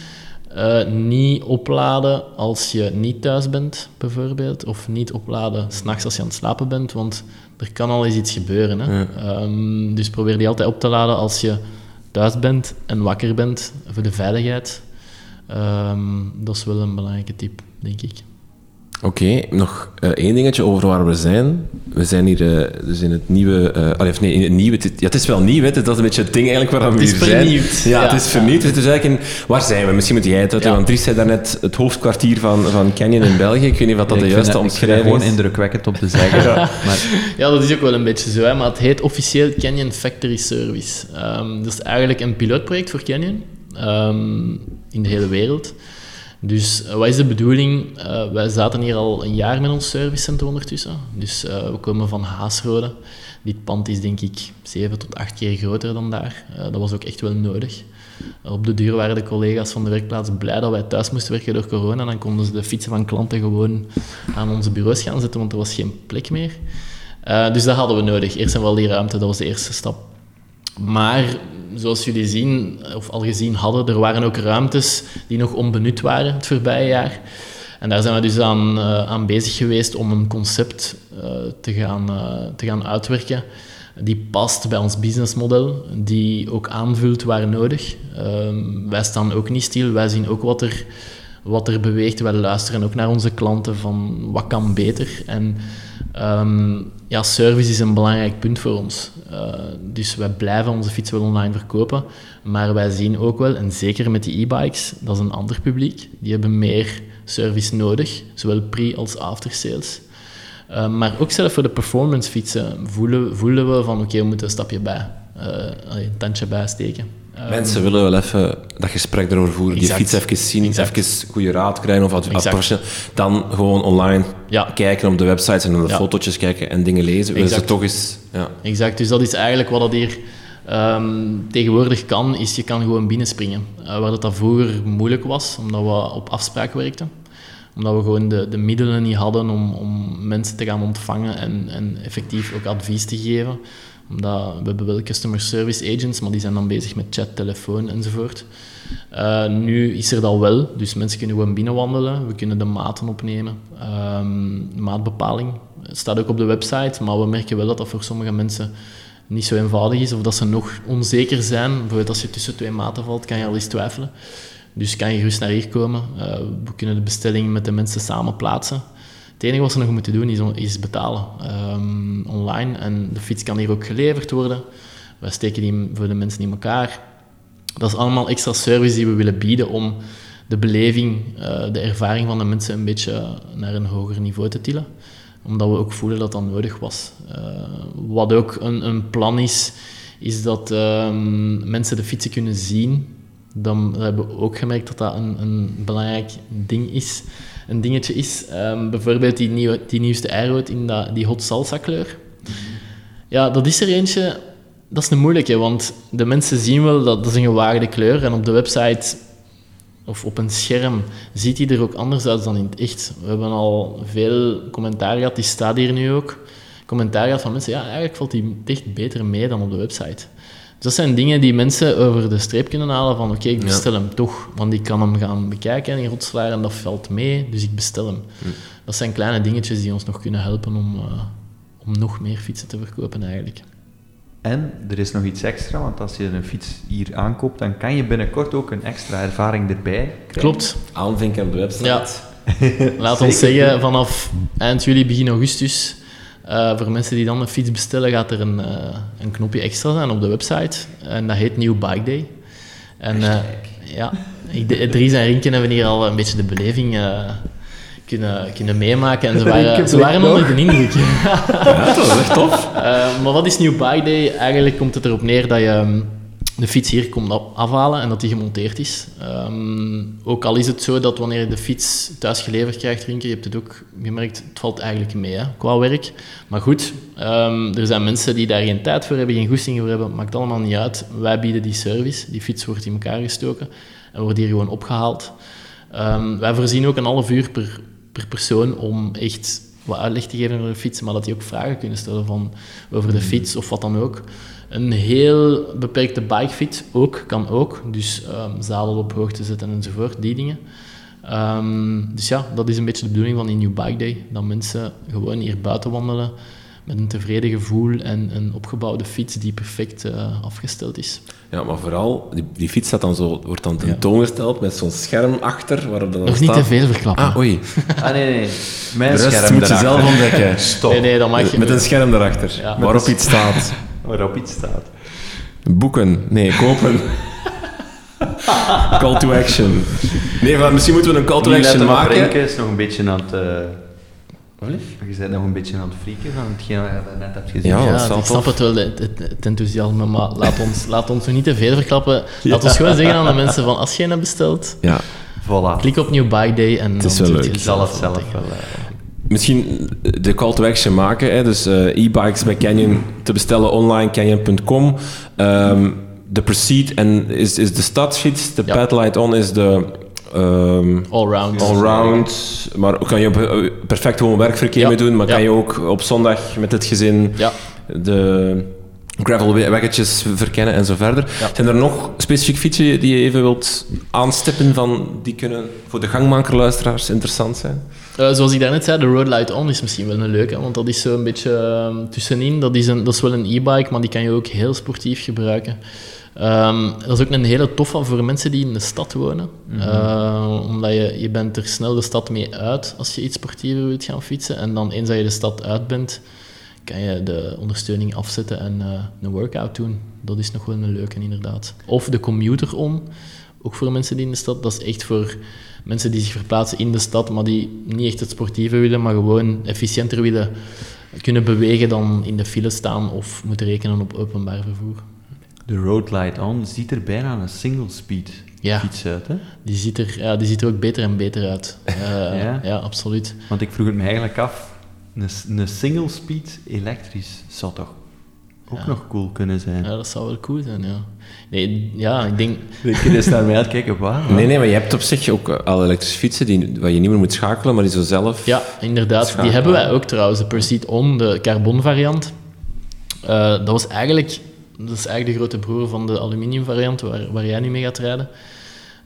eh, niet opladen als je niet thuis bent, bijvoorbeeld. Of niet opladen s'nachts als je aan het slapen bent, want er kan al eens iets gebeuren. Hè? Ehm, dus probeer die altijd op te laden als je thuis bent en wakker bent voor de veiligheid. Ehm, dat is wel een belangrijke tip, denk ik. Oké, nog uh, één dingetje over waar we zijn. We zijn hier uh, dus in het nieuwe... Uh, of nee, in het nieuwe... ja, het is wel nieuw, hè. Dat is een beetje het ding eigenlijk waar we hier zijn. Het is Ja, het is vernieuwd. Het is eigenlijk in, waar zijn we? Misschien moet jij het uitleggen, ja. want Dries zei daarnet het hoofdkwartier van, van Canyon in België. Ik weet niet of dat ja, de juiste omschrijving is. gewoon indrukwekkend om te zeggen. ja. *laughs* Maar... ja, dat is ook wel een beetje zo, hè. maar het heet officieel Canyon Factory Service. Um, dat is eigenlijk een pilootproject voor Canyon um, in de hele wereld. Dus uh, wat is de bedoeling? Uh, wij zaten hier al een jaar met ons servicecentrum ondertussen. Dus uh, we komen van Haasrode. Dit pand is denk ik zeven tot acht keer groter dan daar. dat was ook echt wel nodig. op de duur waren de collega's van de werkplaats blij dat wij thuis moesten werken door corona. Dan konden ze de fietsen van klanten gewoon aan onze bureaus gaan zetten, want er was geen plek meer. dus dat hadden we nodig. Eerst en wel die ruimte, dat was de eerste stap. Maar zoals jullie zien, of al gezien hadden, er waren ook ruimtes die nog onbenut waren het voorbije jaar. En daar zijn we dus aan, uh, aan bezig geweest om een concept uh, te, gaan, uh, te gaan uitwerken die past bij ons businessmodel, die ook aanvult waar nodig. Ehm, wij staan ook niet stil, wij zien ook wat er, wat er beweegt. Wij luisteren ook naar onze klanten van wat kan beter. En um, ja, service is een belangrijk punt voor ons. Uh, dus wij blijven onze fietsen wel online verkopen. Maar wij zien ook wel, en zeker met die e-bikes, dat is een ander publiek. Die hebben meer service nodig, zowel pre- als after-sales. Uh, maar ook zelf voor de performance fietsen voelen, voelen we van oké, we moeten een stapje bij, uh, een tandje bijsteken. Mensen willen wel even dat gesprek erover voeren, exact. die fiets even zien, exact. even goede raad krijgen of wat Dan gewoon online ja. kijken op de websites en naar de ja. fotootjes kijken en dingen lezen. Willen ze toch eens... Ja. Exact, dus dat is eigenlijk wat dat hier um, tegenwoordig kan, is je kan gewoon binnenspringen. Uh, waar dat, dat vroeger moeilijk was, omdat we op afspraak werkten omdat we gewoon de, de middelen niet hadden om, om mensen te gaan ontvangen en, en effectief ook advies te geven omdat we hebben wel customer service agents, maar die zijn dan bezig met chat, telefoon enzovoort. Uh, nu is er dat wel, dus mensen kunnen gewoon binnenwandelen. We kunnen de maten opnemen. Um, maatbepaling staat ook op de website, maar we merken wel dat dat voor sommige mensen niet zo eenvoudig is of dat ze nog onzeker zijn. Bijvoorbeeld als je tussen twee maten valt, kan je al eens twijfelen. Dus kan je gerust naar hier komen. Uh, we kunnen de bestelling met de mensen samen plaatsen. Het enige wat ze nog moeten doen is, is betalen um, online. En de fiets kan hier ook geleverd worden. Wij steken die voor de mensen in elkaar. Dat is allemaal extra service die we willen bieden om de beleving, uh, de ervaring van de mensen een beetje naar een hoger niveau te tillen. Omdat we ook voelen dat dat nodig was. Uh, wat ook een, een, plan is, is dat um, mensen de fietsen kunnen zien. Dan hebben we ook gemerkt dat dat een, een belangrijk ding is een dingetje is. Um, bijvoorbeeld die, nieuwe, die nieuwste Airroad in die hot salsa kleur. Ja, dat is er eentje... Dat is een moeilijke, want de mensen zien wel dat dat is een gewaagde kleur. En op de website of op een scherm ziet hij er ook anders uit dan in het echt. We hebben al veel commentaar gehad, die staat hier nu ook. Commentaar gehad van mensen, ja, eigenlijk valt die echt beter mee dan op de website dat zijn dingen die mensen over de streep kunnen halen van oké, ik bestel hem toch, want ik kan hem gaan bekijken in Rotselaar en dat valt mee, dus ik bestel hem. Dat zijn kleine dingetjes die ons nog kunnen helpen om, uh, om nog meer fietsen te verkopen eigenlijk. En er is nog iets extra, want als je een fiets hier aankoopt, dan kan je binnenkort ook een extra ervaring erbij krijgen. Klopt. Aanvinken op de website. Ja. *laughs* Laat ons zeggen, vanaf eind juli, begin augustus uh, voor mensen die dan een fiets bestellen, gaat er een, uh, een knopje extra zijn op de website. En dat heet New Bike Day. En uh, ja, Dries en Rinken hebben hier al een beetje de beleving kunnen, kunnen meemaken. En ze *laughs* waren, ze waren onder de indruk. *laughs* ja, dat is echt tof. maar wat is New Bike Day? Eigenlijk komt het erop neer dat je de fiets hier komt afhalen en dat die gemonteerd is. Um, ook al is het zo dat wanneer je de fiets thuis geleverd krijgt, drinken, je hebt het ook gemerkt, het valt eigenlijk mee hè, qua werk. Maar goed, um, er zijn mensen die daar geen tijd voor hebben, geen goesting voor hebben, maakt allemaal niet uit. Wij bieden die service, die fiets wordt in elkaar gestoken en wordt hier gewoon opgehaald. Um, wij voorzien ook een half uur per, per persoon om echt wat uitleg te geven over de fiets, maar dat die ook vragen kunnen stellen van, over de fiets of wat dan ook. Een heel beperkte bikefit ook, kan ook. Dus um, zadel op hoogte zetten enzovoort, die dingen. Um, dus ja, dat is een beetje de bedoeling van die New Bike Day. Dat mensen gewoon hier buiten wandelen, met een tevreden gevoel en een opgebouwde fiets die perfect uh, afgesteld is. Ja, maar vooral, die, die fiets staat dan zo, wordt dan tentoongesteld met zo'n scherm achter. Waarop dan Nog staat... niet te veel verklappen. Ah, oei. Ah, nee, nee. Mijn De rest scherm moet je zelf ontdekken. *laughs* Stop. Nee, nee, dat mag je Met een scherm erachter, Ja. waarop iets staat. Waarop iets staat. Boeken. Nee, kopen. call to action. Nee, maar misschien moeten we een call to Niet action maken. Renke is nog een beetje aan het... eh, Wat lief? je bent nog een beetje aan het frieken van hetgeen wat je net hebt gezien. Ja, Ja, ik snap het wel, het, het, het enthousiasme, maar laat ons, laat ons nog niet te veel verklappen. Laat ons gewoon zeggen aan de mensen van, als je een hebt besteld, Ja, Voilà. klik op New Bike Day en Het is dan wel leuk. Zelf tegen. wel... misschien de call to action maken. Hè? Dus eh, e-bikes bij Canyon te bestellen online, canyon.com. Ehm, de Proceed en is, is de stadsfiets. De Ja. Padlight On is de... ehm, Allround. Allround, maar kan je op, eh, perfect gewoon werkverkeer Ja, mee doen, maar ja. kan je ook op zondag met het gezin de gravelweggetjes verkennen en zo verder. Zijn er nog specifieke fietsen die je even wilt aanstippen van die kunnen voor de gangmakerluisteraars interessant zijn? Eh, zoals ik daarnet zei, de Road Light On is misschien wel een leuke, want dat is zo een beetje ehm, tussenin. Dat is, een, dat is wel een e-bike, maar die kan je ook heel sportief gebruiken. Ehm, dat is ook een hele toffe voor mensen die in de stad wonen. Eh, omdat je, je bent er snel de stad mee uit als je iets sportiever wilt gaan fietsen. En dan eens dat je de stad uit bent, kan je de ondersteuning afzetten en eh, een workout doen. Dat is nog wel een leuke, inderdaad. Of de commuter on, ook voor mensen die in de stad. Dat is echt voor mensen die zich verplaatsen in de stad, maar die niet echt het sportieve willen, maar gewoon efficiënter willen kunnen bewegen dan in de file staan of moeten rekenen op openbaar vervoer. De Road Light On ziet er bijna een single speed Ja. fiets uit, hè? Die ziet er, ja, die ziet er ook beter en beter uit. *laughs* Eh, Ja? ja? absoluut. Want ik vroeg het me eigenlijk af, een, een single speed elektrisch zou toch ook Ja. nog cool kunnen zijn? Ja, dat zou wel cool zijn, ja. Nee, ja, ik denk... Ik kan eens naar mij uitkijken, waar? Nee, nee, maar je hebt op zich ook eh, al elektrische fietsen die, waar je niet meer moet schakelen, maar die zo zelf... Ja, inderdaad. Schakelen. Die hebben wij ook trouwens, de Pursuit On, de carbon variant. Eh, dat was eigenlijk... Dat is eigenlijk de grote broer van de aluminium variant, waar, waar jij nu mee gaat rijden.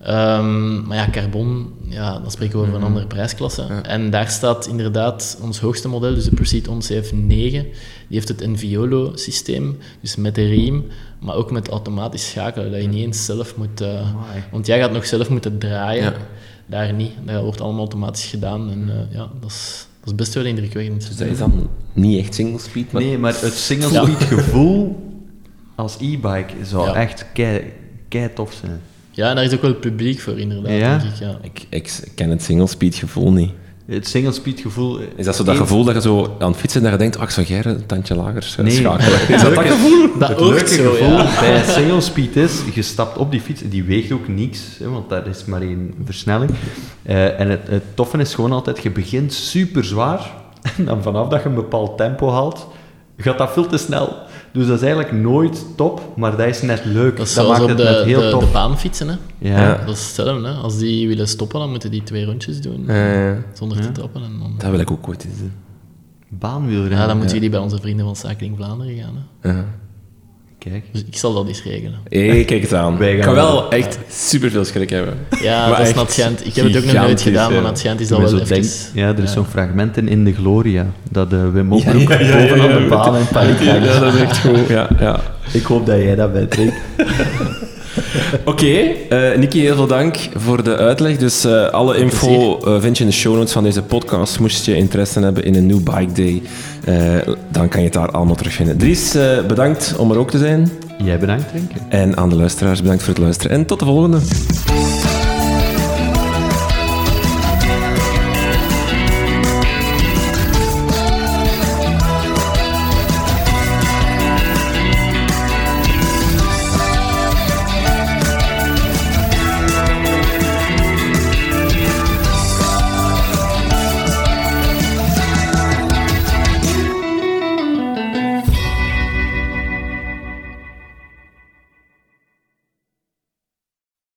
Ehm, maar ja, carbon, ja, dan spreken we over een andere prijsklasse. En daar staat inderdaad ons hoogste model, dus de Pursuit On CF9. Die heeft het Enviolo-systeem, dus met de riem, maar ook met automatisch schakelen, dat je niet eens zelf moet... eh, want jij gaat nog zelf moeten draaien. Ja. Daar niet. Dat wordt allemaal automatisch gedaan. En eh, ja, dat is, dat is best wel indrukwekkend. Dus dat is dan niet echt single speed, maar... Nee, maar het single Ja. speed gevoel als e-bike zou Ja. echt kei, kei tof zijn. Ja, en daar is ook wel publiek voor, inderdaad, Ja? denk ik. Ja. Ik, ik ken het single speed gevoel niet. Het single speed gevoel... Is dat zo dat gevoel dat je zo aan het fietsen dat je denkt, ach, zou jij een tandje lager eh, Nee. schakelen? Is dat dat gevoel? Dat het leuke zo, gevoel ja. bij single speed is, je stapt op die fiets, die weegt ook niks, hè, want dat is maar één versnelling. Eh, en het, het toffe is gewoon altijd, je begint super zwaar, *laughs* en dan vanaf dat je een bepaald tempo haalt, gaat dat veel te snel. Dus dat is eigenlijk nooit top, maar dat is net leuk. Dat is dat zoals maakt op het de, net heel de, tof. de baan fietsen. Hè. ja. Ja. Dat is hetzelfde. Hè. Als die willen stoppen, dan moeten die twee rondjes doen. Eh, Zonder te trappen. En dan, dat wil ik ook ooit eens doen. Baanwielrennen. ja, dan moeten ja. jullie bij onze vrienden van Cycling Vlaanderen gaan. Hè. Ja. Kijk. Dus ik zal dat eens regelen. Hey, kijk eens aan. Ik gaan kan wel echt superveel schrik hebben. Ja, Maar dat is het. Ik heb het ook nog nooit gedaan, maar het Gent is ben wel zo even... denk- ja, er is ja. zo'n fragmenten in de Gloria, dat de Wim Hof ook Ja, ja, ja, bovenaan ja, de baan in paniek Ja, dat is echt goed. Ja, ja. Ik hoop dat jij dat bent, Rick. *laughs* Oké, eh Nicky, heel veel dank voor de uitleg. Dus eh, alle info eh, vind je in de show notes van deze podcast. Moest je interesse hebben in een nieuw bike day, eh, dan kan je het daar allemaal terugvinden. Dries, eh, bedankt om er ook te zijn. Jij bedankt, Rick. En aan de luisteraars, bedankt voor het luisteren. En tot de volgende.